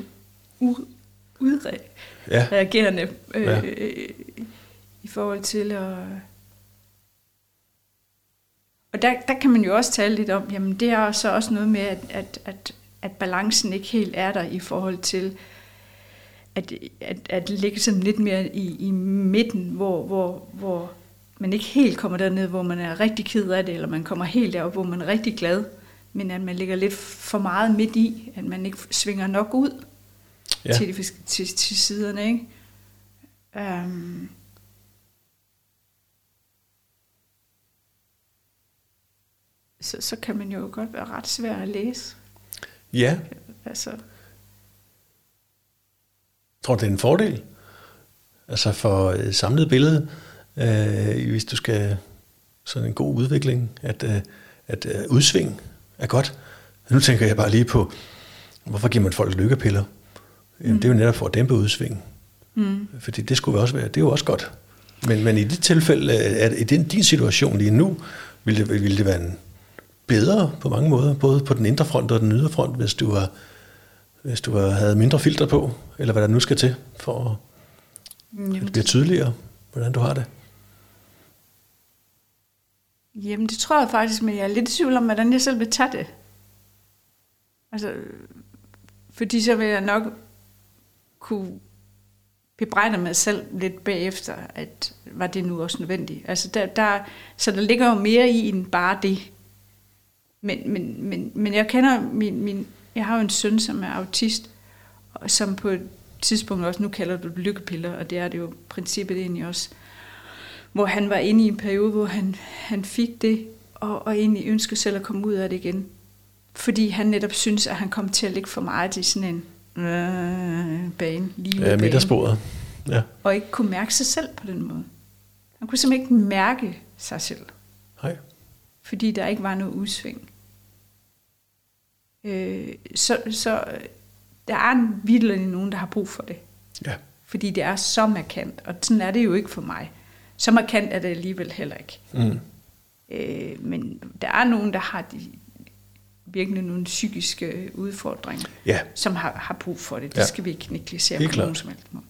B: udreagerende ja. øh, ja. i forhold til at... Og der, der kan man jo også tale lidt om, jamen det er så også noget med, at, at, at, at balancen ikke helt er der i forhold til, at, at, at ligge sådan lidt mere i, i midten, hvor, hvor, hvor man ikke helt kommer derned, hvor man er rigtig ked af det, eller man kommer helt derop, hvor man er rigtig glad, men at man ligger lidt for meget midt i, at man ikke svinger nok ud ja. til, de, til, til siderne. Ikke? Um, så, så kan man jo godt være ret svær at læse.
A: Ja.
B: Altså,
A: Tror du, det er en fordel? Altså for et samlet billede, øh, hvis du skal sådan en god udvikling, at, øh, at øh, udsving er godt. Nu tænker jeg bare lige på, hvorfor giver man folk lykkepiller? Jamen, mm. det er jo netop for at dæmpe udsving. Mm. Fordi det skulle også være, det er jo også godt. Men, men i dit tilfælde, at i din, din situation lige nu, ville det, ville det være en bedre på mange måder, både på den indre front og den ydre front, hvis du var hvis du havde mindre filter på, eller hvad der nu skal til, for at det bliver tydeligere, hvordan du har det?
B: Jamen, det tror jeg faktisk, men jeg er lidt i tvivl om, hvordan jeg selv vil tage det. Altså, fordi så vil jeg nok kunne bebrejde mig selv lidt bagefter, at var det nu også nødvendigt. Altså der, der, så der ligger jo mere i end bare det. Men, men, men, men jeg kender min, min jeg har jo en søn, som er autist, og som på et tidspunkt også, nu kalder du det lykkepiller, og det er det jo princippet egentlig også, hvor han var inde i en periode, hvor han, han fik det, og, og egentlig ønskede selv at komme ud af det igen. Fordi han netop synes, at han kom til at ligge for meget i sådan en øh, bane, lige
A: ja, midtersporet. Ja.
B: Og ikke kunne mærke sig selv på den måde. Han kunne simpelthen ikke mærke sig selv.
A: Nej.
B: Fordi der ikke var noget udsving øh, så, så der er virkelig nogen, der har brug for det.
A: Ja.
B: Fordi det er så markant, og sådan er det jo ikke for mig. Så markant er det alligevel heller ikke. Mm. Øh, men der er nogen, der har de, virkelig nogle psykiske udfordringer,
A: ja.
B: som har, har brug for det. Det ja. skal vi ikke negligere på nogen som helst måde.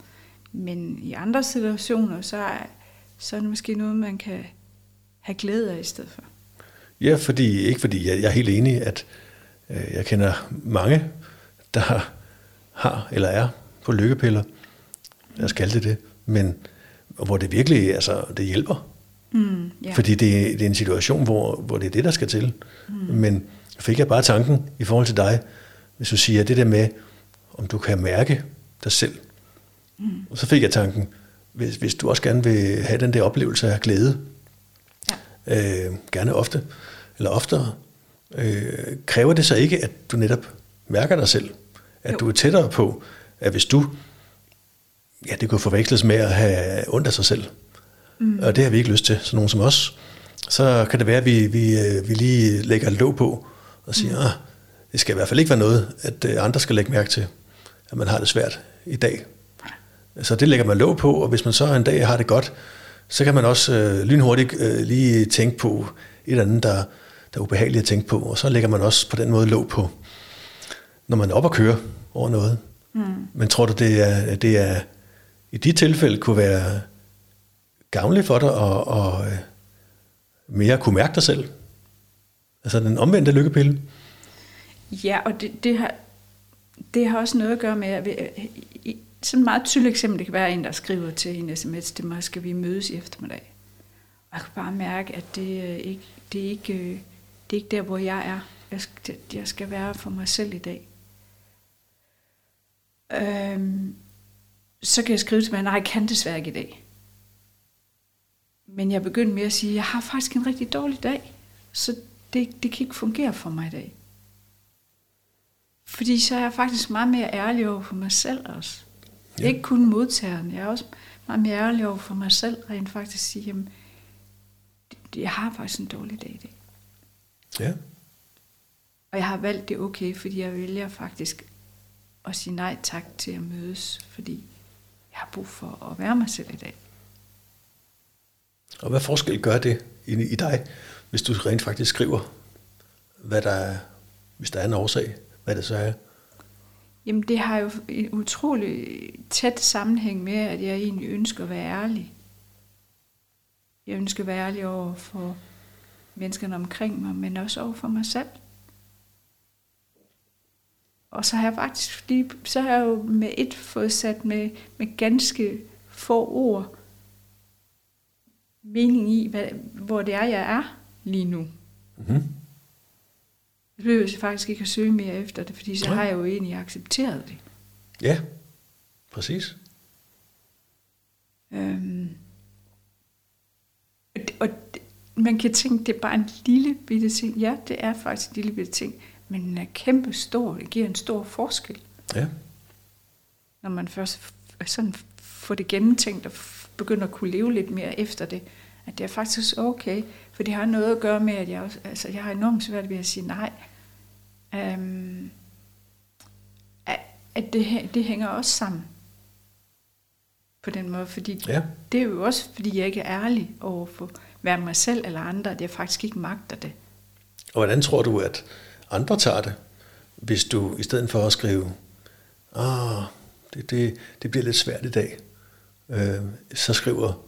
B: Men i andre situationer, så er, så er det måske noget, man kan have glæde af i stedet for.
A: Ja, fordi, ikke fordi jeg, jeg er helt enig, at Øh, jeg kender mange, der har eller er på lykkepiller. Os kalde det det. Men hvor det virkelig altså, det hjælper. Mm, yeah. Fordi det, det er en situation, hvor, hvor det er det, der skal til. Mm. Men fik jeg bare tanken i forhold til dig, hvis du siger det der med, om du kan mærke dig selv. Mm. Og så fik jeg tanken, hvis, hvis du også gerne vil have den der oplevelse af glæde, ja. øh, gerne ofte, eller oftere, øh, kræver det så ikke, at du netop mærker dig selv? At jo. du er tættere på, at hvis du, ja, det kunne forveksles med at have ondt af sig selv, mm. og det har vi ikke lyst til, så nogen som os, så kan det være, at vi, vi, øh, vi lige lægger låg på og siger, mm. ah, det skal i hvert fald ikke være noget, at øh, andre skal lægge mærke til, at man har det svært i dag. Så det lægger man låg på, og hvis man så en dag har det godt, så kan man også øh, lynhurtigt øh, lige tænke på et eller andet, der, der er ubehageligt at tænke på. Og så lægger man også på den måde låg på, når man er op og kører over noget. Mm. Men tror du, det er, det er i de tilfælde kunne være gavnligt for dig at, at øh, mere kunne mærke dig selv? Altså den omvendte lykkepille?
B: Ja, og det, det, har, det har også noget at gøre med, at sådan et meget tydeligt eksempel, det kan være en, der skriver til en sms, det mig, skal vi mødes i eftermiddag. Og jeg kan bare mærke, at det, er ikke, det, er ikke, øh, det er ikke der, hvor jeg er. Jeg skal, jeg skal være for mig selv i dag. Øhm, så kan jeg skrive til mig, nej, jeg kan desværre ikke i dag. Men jeg begyndte med at sige, jeg har faktisk en rigtig dårlig dag, så det, det kan ikke fungere for mig i dag. Fordi så er jeg faktisk meget mere ærlig over for mig selv også. Ja. Ikke kun modtageren, jeg er også meget mere ærlig over for mig selv, rent faktisk sige, jamen, jeg har faktisk en dårlig dag i dag.
A: Ja.
B: Og jeg har valgt det okay, fordi jeg vælger faktisk at sige nej tak til at mødes, fordi jeg har brug for at være mig selv i dag.
A: Og hvad forskel gør det i, i dig, hvis du rent faktisk skriver, hvad der er, hvis der er en årsag, hvad det så er?
B: Jamen det har jo en utrolig tæt sammenhæng med, at jeg egentlig ønsker at være ærlig. Jeg ønsker at være ærlig over for menneskerne omkring mig, men også over for mig selv. Og så har jeg faktisk lige, så har jeg jo med et fået sat med, med ganske få ord mening i, hvad, hvor det er, jeg er lige nu. Mm-hmm. Jeg behøver faktisk ikke at søge mere efter det, fordi så ja. har jeg jo egentlig accepteret det.
A: Ja, præcis.
B: Øhm, man kan tænke, det er bare en lille bitte ting. Ja, det er faktisk en lille bitte ting, men den er kæmpe stor. Det giver en stor forskel.
A: Ja.
B: Når man først sådan får det gennemtænkt og begynder at kunne leve lidt mere efter det, at det er faktisk okay, for det har noget at gøre med, at jeg, også, altså, jeg har enormt svært ved at sige nej. Um, at, at det, det hænger også sammen på den måde, fordi ja. det er jo også, fordi jeg ikke er ærlig over for hverken mig selv eller andre, at jeg faktisk ikke magter det.
A: Og hvordan tror du, at andre tager det, hvis du i stedet for at skrive, ah, det, det, det bliver lidt svært i dag, øh, så skriver,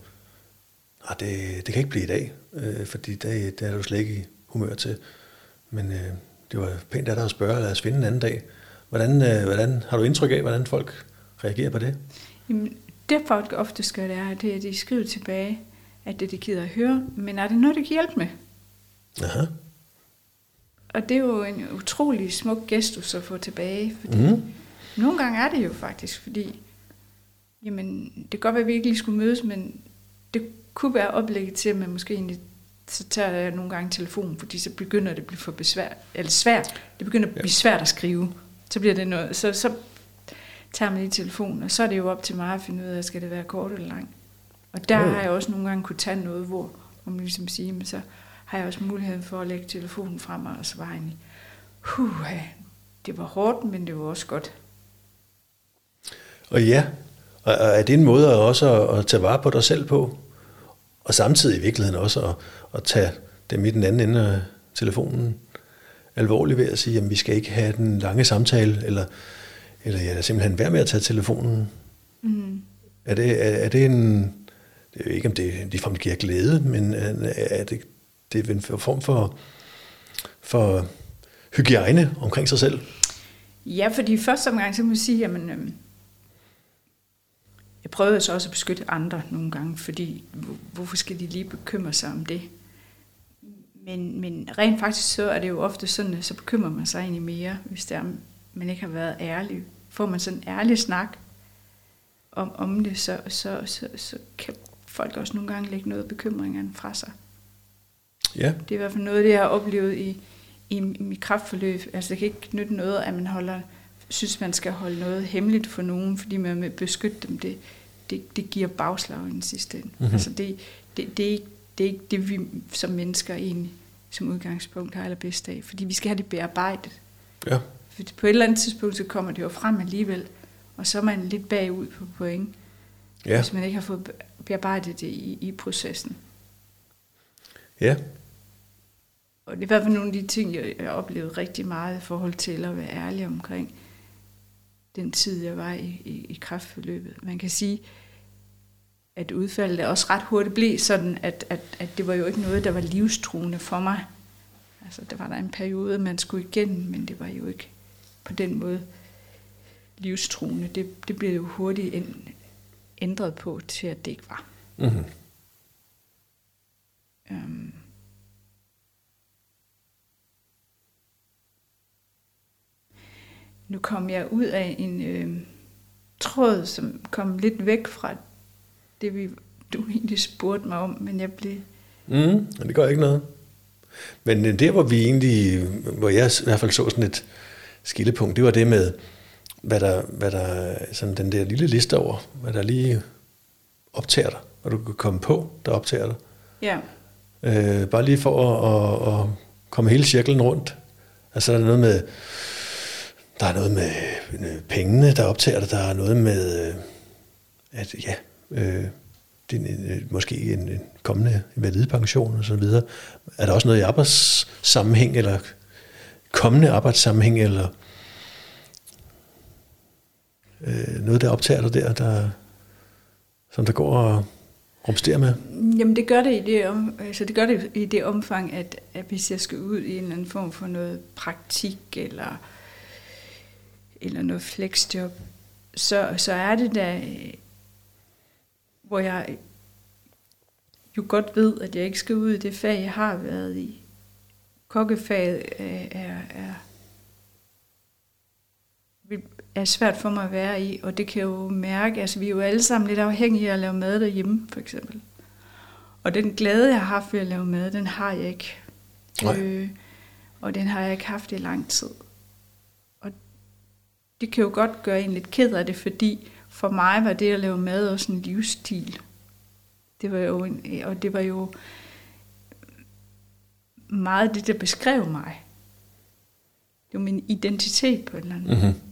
A: ah, det, det kan ikke blive i dag, øh, fordi det, det er du slet ikke i humør til. Men øh, det var pænt af dig at spørge, lad os finde en anden dag. Hvordan, øh, hvordan har du indtryk af, hvordan folk reagerer på det?
B: Jamen, det folk ofte gør, det er, det er, at de skriver tilbage, at det de gider at høre, men er det noget, der kan hjælpe med?
A: Aha.
B: Og det er jo en utrolig smuk gestus at få tilbage, fordi mm. nogle gange er det jo faktisk, fordi jamen, det kan godt være, at vi ikke lige skulle mødes, men det kunne være oplægget til, at man måske egentlig så tager jeg nogle gange telefonen, fordi så begynder det at blive for besvær, eller svært. Det begynder at blive svært at skrive. Så bliver det noget, så, så tager man lige telefonen, og så er det jo op til mig at finde ud af, skal det være kort eller langt. Og der har jeg også nogle gange kunne tage noget, hvor, om man ligesom sige, men så har jeg også muligheden for at lægge telefonen frem og svare egentlig, huh, det var hårdt, men det var også godt.
A: Og ja, og er det en måde også at tage vare på dig selv på? Og samtidig i virkeligheden også at, at tage dem i den anden ende af telefonen alvorligt ved at sige, at vi skal ikke have den lange samtale, eller, eller ja, simpelthen være med at tage telefonen. Mm. Er, det, er, er det en, det er ikke om det ligefrem giver glæde, men øh, er det, det er en form for, for hygiejne omkring sig selv?
B: Ja, fordi første omgang, så må jeg sige, jamen, øhm, jeg prøvede så også at beskytte andre nogle gange, fordi hvorfor skal de lige bekymre sig om det? Men, men rent faktisk så er det jo ofte sådan, at så bekymrer man sig egentlig mere, hvis det er, man ikke har været ærlig. Får man sådan en ærlig snak om, om det, så, så, så, så kan folk også nogle gange lægge noget af bekymringerne fra sig.
A: Ja.
B: Det er i hvert fald noget, det jeg har oplevet i, i, i mit kraftforløb. Altså det kan ikke nytte noget, at man holder, synes, man skal holde noget hemmeligt for nogen, fordi man vil beskytte dem. Det, det, det giver bagslag i den sidste ende. Mm-hmm. Altså det, det, det, er ikke, det er ikke det, vi som mennesker egentlig som udgangspunkt har allerbedst af, fordi vi skal have det bearbejdet.
A: Ja.
B: For på et eller andet tidspunkt, så kommer det jo frem alligevel, og så er man lidt bagud på point, ja. hvis man ikke har fået bearbejdet det i, i processen.
A: Ja.
B: Og det er i hvert fald nogle af de ting, jeg har oplevet rigtig meget i forhold til at være ærlig omkring den tid, jeg var i, i, i kraftforløbet. Man kan sige, at udfaldet også ret hurtigt blev sådan, at, at, at det var jo ikke noget, der var livstruende for mig. Altså, der var der en periode, man skulle igennem, men det var jo ikke på den måde livstruende. Det, det blev jo hurtigt ændret på til, at det ikke var.
A: Mm-hmm.
B: Øhm. Nu kom jeg ud af en øh, tråd, som kom lidt væk fra det, vi, du egentlig spurgte mig om, men jeg blev...
A: Mm, det gør ikke noget. Men der, hvor vi egentlig, hvor jeg i hvert fald så sådan et skillepunkt, det var det med, hvad der, hvad der sådan den der lille liste over, hvad der lige optager dig, hvad du kan komme på, der optager dig.
B: Ja.
A: Øh, bare lige for at, at, at komme hele cirklen rundt. Altså der er noget med, der er noget med pengene, der optager dig, der er noget med, øh, at ja, øh, din, øh, måske en, en kommende validepension og så videre. Er der også noget i arbejdssammenhæng, eller kommende arbejdssammenhæng, eller øh, noget, der optager dig der, der, som der går og rumsterer med?
B: Jamen det gør det i det, om, altså det, gør det i det omfang, at, at hvis jeg skal ud i en eller anden form for noget praktik, eller, eller noget flexjob, så, så er det da hvor jeg jo godt ved, at jeg ikke skal ud i det fag, jeg har været i. Kokkefaget er, er, er, er svært for mig at være i, og det kan jeg jo mærke, altså vi er jo alle sammen lidt afhængige af at lave mad derhjemme, for eksempel. Og den glæde, jeg har haft ved at lave mad, den har jeg ikke. Øh, og den har jeg ikke haft i lang tid. Og det kan jo godt gøre en lidt ked af det, fordi for mig var det at lave mad også en livsstil. Det var jo en, og det var jo meget det, der beskrev mig. Det var min identitet på en eller anden måde. Mm-hmm.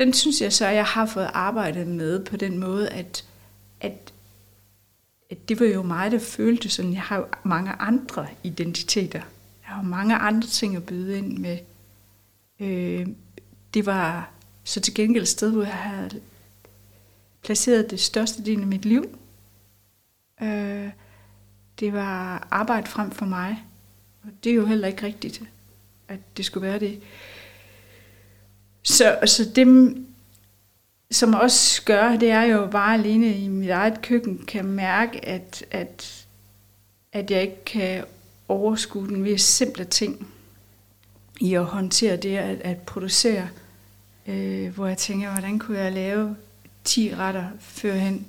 B: Den synes jeg så, at jeg har fået arbejdet med på den måde, at, at, at det var jo mig, der følte sådan. Jeg har jo mange andre identiteter. Jeg har mange andre ting at byde ind med. Øh, det var så til gengæld et sted, hvor jeg havde placeret det største del af mit liv. Øh, det var arbejde frem for mig. Og det er jo heller ikke rigtigt, at det skulle være det. Så, så det, som også gør, det er jo bare alene i mit eget køkken, kan mærke, at, at, at jeg ikke kan overskue den ved simple ting i at håndtere det at, at producere øh, hvor jeg tænker, hvordan kunne jeg lave 10 retter førhen,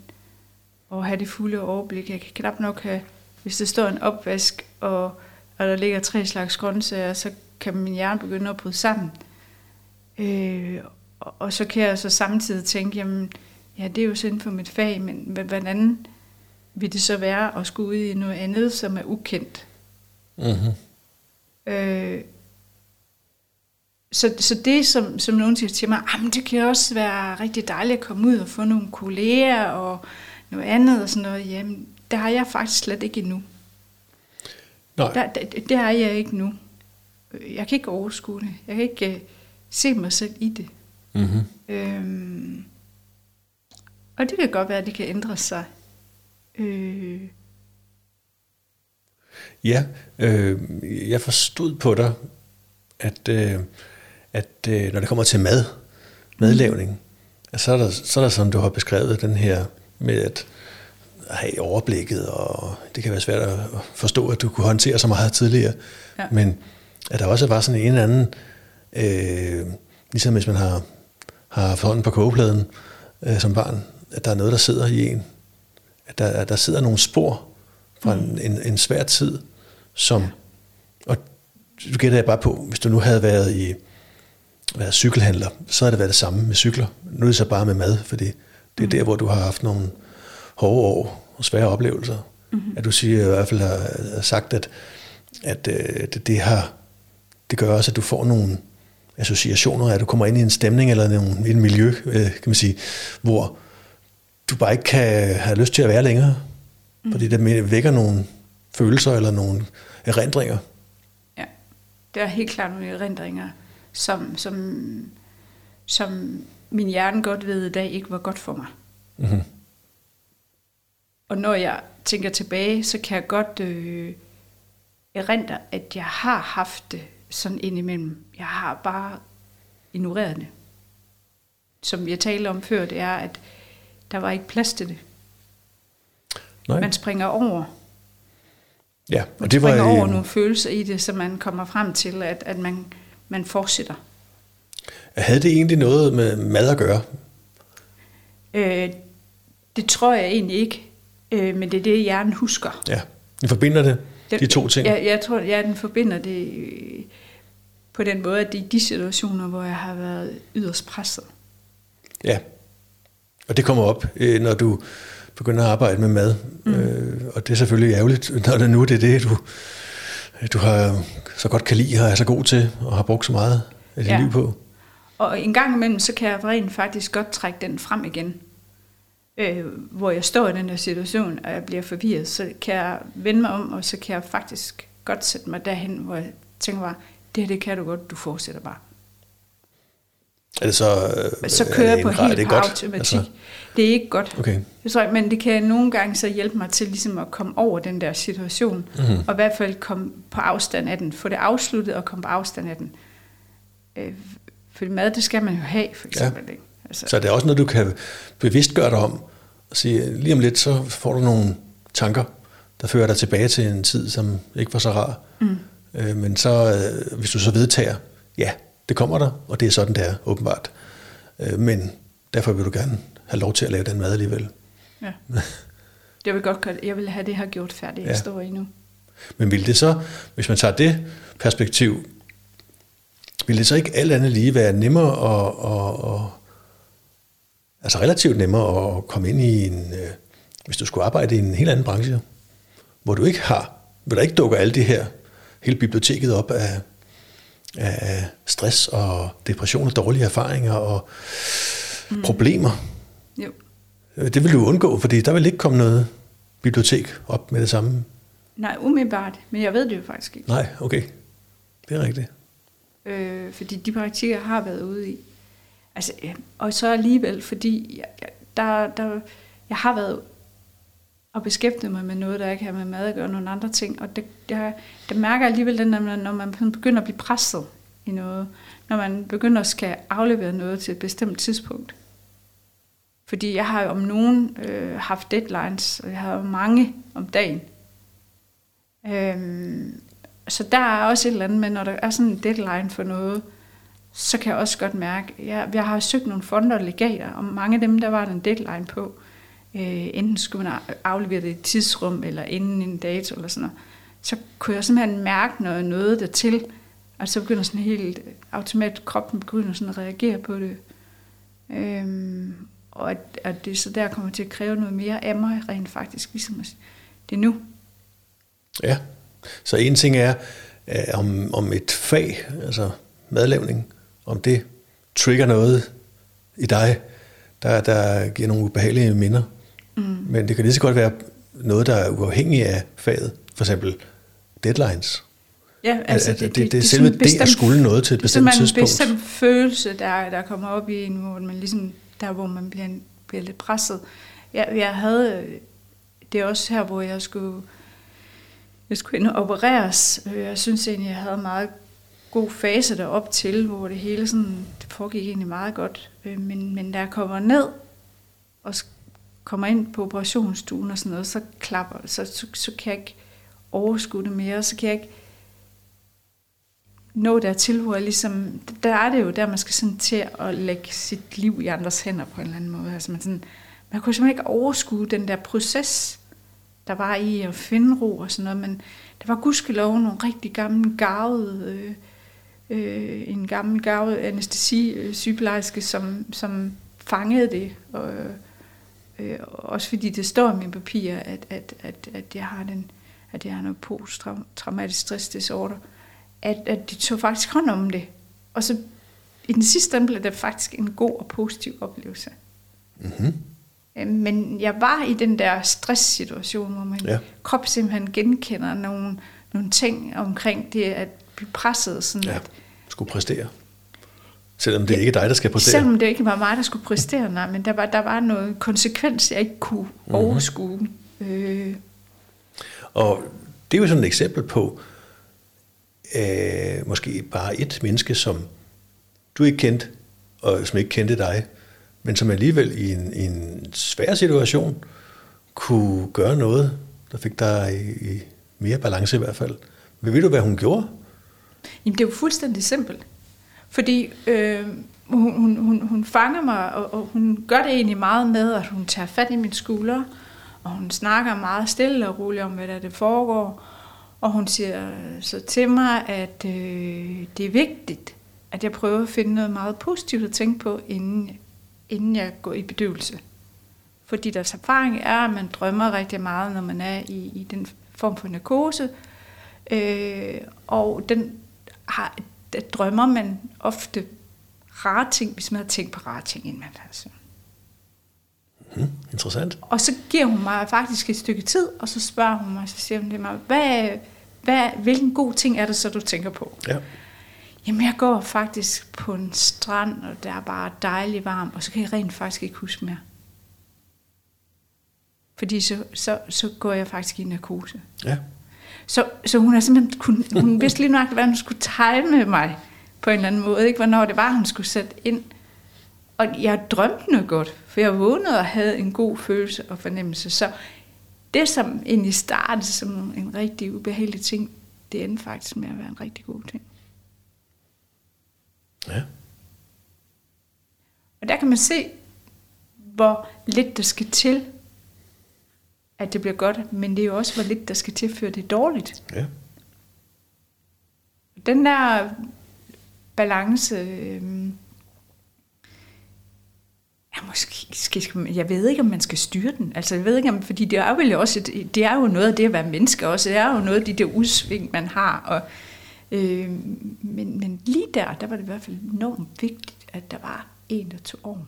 B: og have det fulde overblik. Jeg kan knap nok have, hvis der står en opvask, og, og der ligger tre slags grøntsager, så kan min hjerne begynde at bryde sammen. Øh, og, og så kan jeg så samtidig tænke, jamen, ja, det er jo synd for mit fag, men hvordan vil det så være at skulle ud i noget andet, som er ukendt? Mm-hmm. Øh, så, så det, som, som nogen siger til mig, jamen, det kan også være rigtig dejligt at komme ud og få nogle kolleger og noget andet og sådan noget, jamen, det har jeg faktisk slet ikke endnu. Nej. Der, det, det har jeg ikke nu. Jeg kan ikke overskue det. Jeg kan ikke uh, se mig selv i det. Mm-hmm. Øhm, og det kan godt være, at det kan ændre sig. Øh.
A: Ja, øh, jeg forstod på dig, at øh, at øh, når det kommer til mad, madlavning, så er, der, så er der som du har beskrevet den her med at have overblikket, og det kan være svært at forstå, at du kunne håndtere så meget tidligere, ja. men at der også var sådan en eller anden, øh, ligesom hvis man har, har haft hånden på kogepladen øh, som barn, at der er noget, der sidder i en. At der, at der sidder nogle spor fra mm. en, en, en svær tid, som, og du gætter jeg bare på, hvis du nu havde været i været cykelhandler, så har det været det samme med cykler. Nu er det så bare med mad, fordi det er mm. der, hvor du har haft nogle hårde år og svære oplevelser. Mm-hmm. At du siger, i hvert fald har sagt, at, at øh, det, det, har, det gør også, at du får nogle associationer, at du kommer ind i en stemning eller i en miljø, øh, kan man sige, hvor du bare ikke kan have lyst til at være længere. Mm. Fordi det vækker nogle følelser eller nogle erindringer.
B: Ja, det er helt klart nogle erindringer som, som, som min hjerne godt ved i dag ikke var godt for mig. Mm-hmm. Og når jeg tænker tilbage, så kan jeg godt øh, erindre, at jeg har haft det sådan indimellem. Jeg har bare ignoreret det. som jeg talte om før, det er, at der var ikke plads til det.
A: Nej.
B: Man springer over.
A: Ja,
B: Man
A: og det var
B: springer over
A: øh,
B: nogle følelser i det, så man kommer frem til, at, at man, man fortsætter.
A: Havde det egentlig noget med mad at gøre?
B: Øh, det tror jeg egentlig ikke, øh, men det er det, hjernen husker.
A: Ja, vi forbinder det,
B: Den,
A: de to ting.
B: Jeg, jeg tror, at hjernen forbinder det øh, på den måde, at det er de situationer, hvor jeg har været yderst presset.
A: Ja, og det kommer op, øh, når du begynder at arbejde med mad. Mm. Øh, og det er selvfølgelig ærgerligt, når det nu det er det, du, du har så godt kan lide og er så god til, og har brugt så meget af dit
B: Ja.
A: liv på.
B: Og en gang imellem, så kan jeg rent faktisk godt trække den frem igen. Øh, hvor jeg står i den der situation, og jeg bliver forvirret, så kan jeg vende mig om, og så kan jeg faktisk godt sætte mig derhen, hvor jeg tænker bare, det her, det kan du godt, du fortsætter bare.
A: Er det så, øh,
B: Så
A: er
B: kører jeg på
A: grad-
B: helt
A: det godt?
B: automatik.
A: Altså,
B: det er ikke godt.
A: okay,
B: Jeg tror, men det kan nogle gange så hjælpe mig til ligesom at komme over den der situation,
A: Mhm.
B: og i hvert fald komme på afstand af den, få det afsluttet og komme på afstand af den. Øh, for mad, det skal man jo have, for eksempel. Ja. Ikke? Altså,
A: så er det også noget, du kan bevidst gøre dig om, og sige, lige om lidt, så får du nogle tanker, der fører dig tilbage til en tid, som ikke var så rar.
B: Mm.
A: Øh, men så, øh, hvis du så vedtager, ja, det kommer der, og det er sådan, det er, åbenbart. Øh, men derfor vil du gerne have lov til at lave den mad alligevel.
B: ja. Jeg vil godt gøre det. Jeg vil have det her gjort færdigt, jeg
A: Ja.
B: står i nu.
A: Men vil det så, hvis man tager det perspektiv, vil det så ikke alt andet lige være nemmere og, og, og altså relativt nemmere at komme ind i en, øh, hvis du skulle arbejde i en helt anden branche, hvor du ikke har, hvor der ikke dukker alle de her, hele biblioteket op af, af stress og depression og dårlige erfaringer og mm. problemer.
B: Jo.
A: Øh, Det vil du undgå, fordi der vil ikke komme noget bibliotek op med det samme.
B: Nej, umiddelbart, men jeg ved det jo faktisk ikke.
A: Nej, okay. Det er rigtigt.
B: Øh, fordi de praktikker, jeg har været ude i. Altså, og så alligevel, fordi jeg, jeg, der, der, jeg har været og beskæftiget mig med noget, der ikke har med mad at gøre, nogle andre ting. Og det, det, det mærker jeg alligevel, den, når man, når man begynder at blive presset i noget. Når man begynder at skal aflevere noget til et bestemt tidspunkt. Fordi jeg har jo om nogen øh, haft deadlines, og jeg har jo mange om dagen. Øhm, så der er også et eller andet med, når der er sådan en deadline for noget, så kan jeg også godt mærke, jeg, jeg har søgt nogle fonder og legater, og mange af dem, der var der en deadline på. Øh, enten skulle man aflevere det i et tidsrum, eller inden en dato, eller sådan noget. Så kunne jeg simpelthen mærke noget, noget dertil, og så begynder sådan helt automatisk, kroppen begynder sådan at reagere på det. Øhm, og at, at det så der kommer til at kræve noget mere af mig, rent faktisk, ligesom at det er nu.
A: Ja, så en ting er, øh, om, om et fag, altså madlavning, om det trigger noget i dig, der, der giver nogle ubehagelige minder. Mm. Men det kan lige så godt være noget, der er uafhængigt af faget. For eksempel deadlines.
B: Ja,
A: Altså, det, det, det, det er
B: er
A: selve
B: en
A: det at
B: bestemt-
A: skulle noget til et
B: det er
A: bestemt
B: simpelthen en
A: tidspunkt.
B: bestemt følelse, der, der kommer op i en, hvor man ligesom, der hvor man bliver, bliver lidt presset. Jeg, jeg havde, det er også her, hvor jeg skulle, jeg skulle ind og opereres. Jeg synes egentlig, jeg havde meget god fase derop til, hvor det hele sådan, det foregik egentlig meget godt. Øh, men, men da jeg kommer ned og kommer ind på operationsstuen og sådan noget, så klapper. Så, så, så kan jeg ikke overskue det mere. Så kan jeg ikke nå dertil, hvor jeg ligesom, der er det jo der, man skal sådan til at lægge sit liv i andres hænder på en eller anden måde. Altså man, sådan, man kunne simpelthen ikke overskue den der proces, der var i at finde ro og sådan noget, men der var gudskelov nogle rigtig gamle gavede øh, øh, en gammel garvet anestesi-sygeplejerske, som, som fangede det, og, øh, også fordi det står i mine papirer, at, at, at, at jeg har den, at jeg har noget posttraumatisk stress disorder, at, at de tog faktisk hånd om det. Og så i den sidste ende blev det faktisk en god og positiv oplevelse.
A: Mm-hmm.
B: Øh, Men jeg var i den der stresssituation, hvor
A: Ja.
B: ja. krop simpelthen genkender nogle, nogle ting omkring det at blive presset. Sådan
A: Ja,
B: at,
A: skulle præstere. Selvom det er ikke dig, der skal præstere.
B: selvom det ikke var mig, der skulle præstere, nej, men der var, der var noget konsekvens, jeg ikke kunne
A: Mhm.
B: mm-hmm. overskue. Øh,
A: Og det er jo sådan et eksempel på, øh, måske bare et menneske, som du ikke kendte, og som ikke kendte dig, men som alligevel i en, i en svær situation kunne gøre noget, der fik dig i, i mere balance i hvert fald. Men ved du, hvad hun gjorde?
B: Jamen, det er jo fuldstændig simpelt. Fordi øh, hun, hun, hun, hun fanger mig, og, og hun gør det egentlig meget med, at hun tager fat i mine skuldre, og hun snakker meget stille og roligt om, hvad der det foregår. Og hun siger så til mig, at øh, det er vigtigt, at jeg prøver at finde noget meget positivt at tænke på, inden, inden jeg går i bedøvelse. Fordi deres erfaring er, at man drømmer rigtig meget, når man er i, i den form for narkose. Øh, og den har, der drømmer man ofte rare ting, hvis man har tænkt på rare ting, inden man altså.
A: Hmm, interessant.
B: Og så giver hun mig faktisk et stykke tid, og så spørger hun mig, så siger hun det mig, hvad, hvad, hvilken god ting er det så, du tænker på?
A: Ja.
B: Jamen, jeg går faktisk på en strand, og der er bare dejligt varmt, og så kan jeg rent faktisk ikke huske mere. Fordi så, så, så går jeg faktisk i narkose.
A: Ja.
B: Så, så hun har simpelthen kun, hun vidste lige nok, hvad hun skulle time mig på en eller anden måde, ikke? hvornår det var, hun skulle sætte ind. Og jeg drømte noget godt, for jeg vågnede og havde en god følelse og fornemmelse. Så det, som egentlig startede som en rigtig ubehagelig ting, det endte faktisk med at være en rigtig god ting.
A: Ja.
B: Og der kan man se, hvor lidt der skal til, at det bliver godt, men det er jo også, hvor lidt der skal til, før det er dårligt.
A: Ja.
B: Den der balance, øh, ja, måske, skal, jeg ved ikke, om man skal styre den. Altså, jeg ved ikke, om, fordi det er, jo også, et, det er jo noget af det at være menneske også. Det er jo noget af de der udsving, man har. Og, øh, men, men lige der, der var det i hvert fald enormt vigtigt, at der var en eller to år.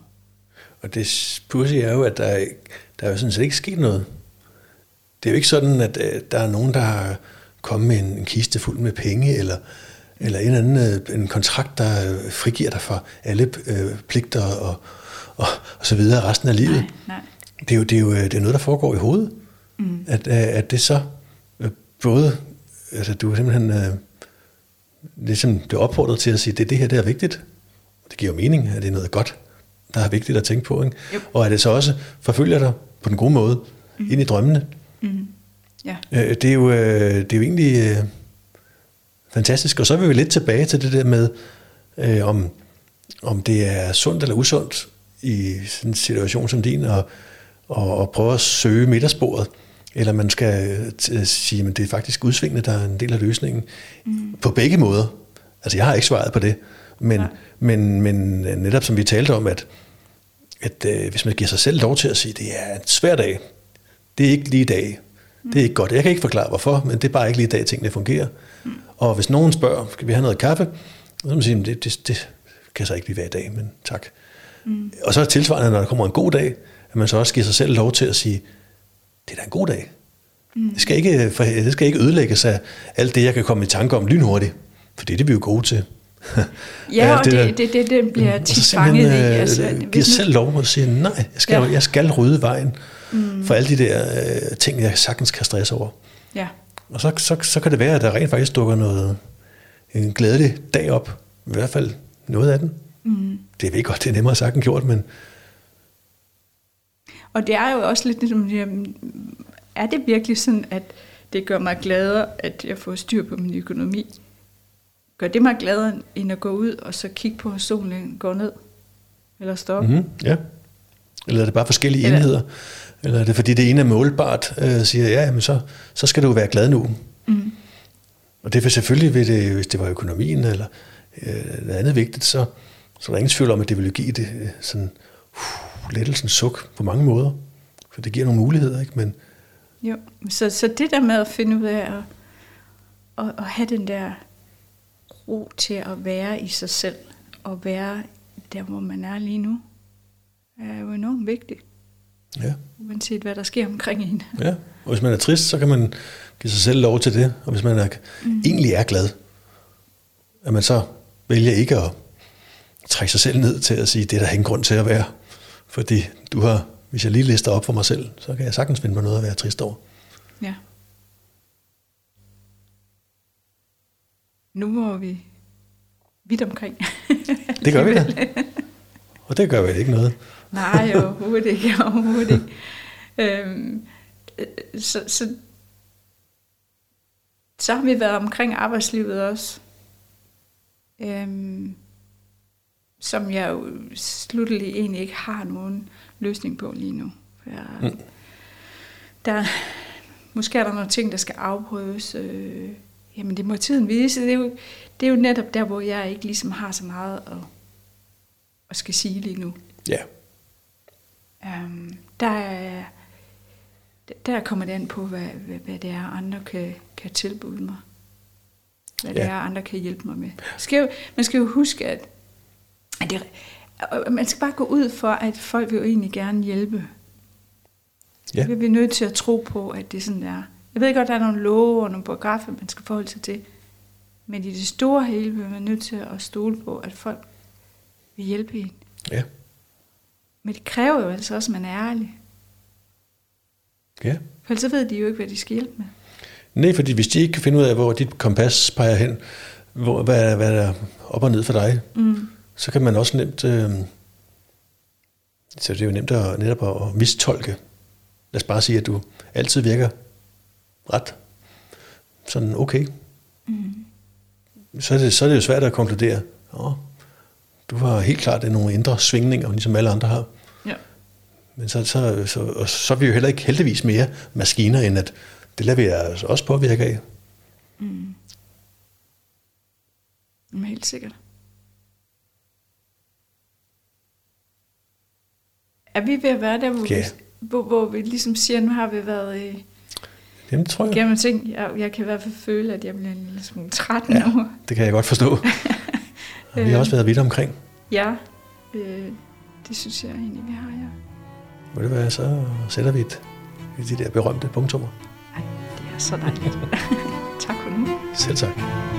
A: Og det pudsige er jo, at der, er, der er jo sådan set ikke sket noget. Det er jo ikke sådan, at øh, der er nogen, der har kommet med en, en kiste fuld med penge, eller, eller en anden øh, en kontrakt, der øh, frigiver dig for alle øh, pligter og, og, og så videre resten af livet.
B: Nej, nej.
A: Det, er jo, det, er jo det er noget, der foregår i hovedet. Mm. At, at det så både, altså du er simpelthen, øh, ligesom det er opfordret til at sige, det det her, der er vigtigt. Det giver jo mening, at det er noget godt, der er vigtigt at tænke på. Ikke?
B: Yep.
A: Og at det så også forfølger dig på den gode måde mm. ind i drømmene.
B: Mm. Ja.
A: Øh, det, er jo, øh, det er jo egentlig øh, fantastisk. Og så er vi lidt tilbage til det der med, øh, om, om det er sundt eller usundt i sådan en situation som din, og, og, og prøve at søge midtersporet. Eller man skal t- sige, at det er faktisk udsvingende, der er en del af løsningen. Mm. På begge måder. Altså jeg har ikke svaret på det. Men, men, men netop som vi talte om, at, at øh, hvis man giver sig selv lov til at sige, at det er en svær dag, det er ikke lige i dag, det er ikke godt. Jeg kan ikke forklare hvorfor, men det er bare ikke lige i dag, tingene fungerer. Mm. Og hvis nogen spørger, skal vi have noget kaffe? Så må man sige, det, det, det kan så ikke lige være i dag, men tak. Mm. Og så er tilsvarende, når der kommer en god dag, at man så også giver sig selv lov til at sige, det er da en god dag. Mm. Det, skal ikke, for, det skal ikke ødelægges af alt det, jeg kan komme i tanke om lynhurtigt. For det er det, vi er jo gode til.
B: ja, og det, det, det, det, det bliver tit fanget i.
A: Altså, øh, giver selv lov at sige, nej, jeg skal, ja. jeg skal rydde vejen mm. for alle de der øh, ting, jeg sagtens kan stresse over.
B: Ja.
A: Og så, så, så kan det være, at der rent faktisk dukker noget, en glædelig dag op. I hvert fald noget af den. Mm. Det er ikke godt, det er nemmere sagt end gjort, men...
B: Og det er jo også lidt ligesom, er det virkelig sådan, at det gør mig gladere, at jeg får styr på min økonomi? Gør det mig gladere, end at gå ud og så kigge på, at solen går ned? Eller stoppe?
A: Mm-hmm, ja. Eller er det bare forskellige Eller... enheder? Eller er det fordi det ene er målbart, øh, siger ja, men så, så skal du være glad nu. Mm. Og det vil selvfølgelig, ved det, hvis det var økonomien eller øh, noget andet vigtigt, så, så er der ingen tvivl om, at det ville give det øh, sådan uh, lettelsen suk på mange måder. For det giver nogle muligheder, ikke? Men,
B: jo, så, så det der med at finde ud af at, at, at have den der ro til at være i sig selv, og være der, hvor man er lige nu, er jo enormt vigtigt.
A: Ja.
B: Uanset hvad der sker omkring en.
A: Ja, og hvis man er trist, så kan man give sig selv lov til det. Og hvis man er, mm. egentlig er glad, at man så vælger ikke at trække sig selv ned til at sige, det er der ingen grund til at være. Fordi du har, hvis jeg lige lister op for mig selv, så kan jeg sagtens finde mig noget at være trist over.
B: Ja. Nu må vi vidt omkring.
A: Det gør vi da. Og det gør vel ikke noget.
B: Nej, overhovedet ikke. Overhovedet ikke. Øhm, øh, så, så, så har vi været omkring arbejdslivet også. Øhm, som jeg jo slutteligt egentlig ikke har nogen løsning på lige nu. Jeg, mm. der, måske er der nogle ting, der skal afprøves. Øh, jamen det må tiden vise. Det er, jo, det er jo netop der, hvor jeg ikke ligesom har så meget at, at skal sige lige nu.
A: Ja.
B: Um, der, er, der kommer det an på, hvad, hvad, hvad det er, andre kan, kan tilbyde mig. Hvad ja. det er, andre kan hjælpe mig med. Skal jo, man skal jo huske, at, at det, man skal bare gå ud for, at folk vil jo egentlig gerne hjælpe. Ja. Vi er nødt til at tro på, at det er sådan, der. Jeg ved godt, der er nogle love og nogle paragrafer, man skal forholde sig til. Men i det store hele bliver man nødt til at stole på, at folk vil hjælpe en.
A: Ja.
B: Men det kræver jo altså også, at man er ærlig.
A: Ja.
B: For ellers ved de jo ikke, hvad de skal hjælpe med.
A: Nej, fordi hvis de ikke kan finde ud af, hvor dit kompas peger hen, hvor, hvad, hvad er op og ned for dig, mm. så kan man også nemt... Øh, så det er jo nemt at, netop at mistolke. Lad os bare sige, at du altid virker ret sådan okay. Mm. Så, er det, så er det jo svært at konkludere. Åh, du har helt klart nogle indre svingninger, ligesom alle andre har. Men så, så, så, og så er vi jo heller ikke heldigvis mere maskiner, end at det lader vi os også påvirke af.
B: Mm. Men helt sikkert. Er vi ved at være der, hvor, ja. vi, hvor, hvor vi ligesom siger, nu har vi været i
A: Jamen, tror jeg.
B: Jamen, ting, jeg, jeg kan i hvert fald føle, at jeg bliver en lille smule træt ja, nu.
A: det kan jeg godt forstå. Vi har også været vidt omkring.
B: Ja, øh, det synes jeg egentlig, vi har, ja.
A: Må det være, så sætter vi et, de der berømte punktummer.
B: Ej, det er så dejligt. tak for nu.
A: Selv tak.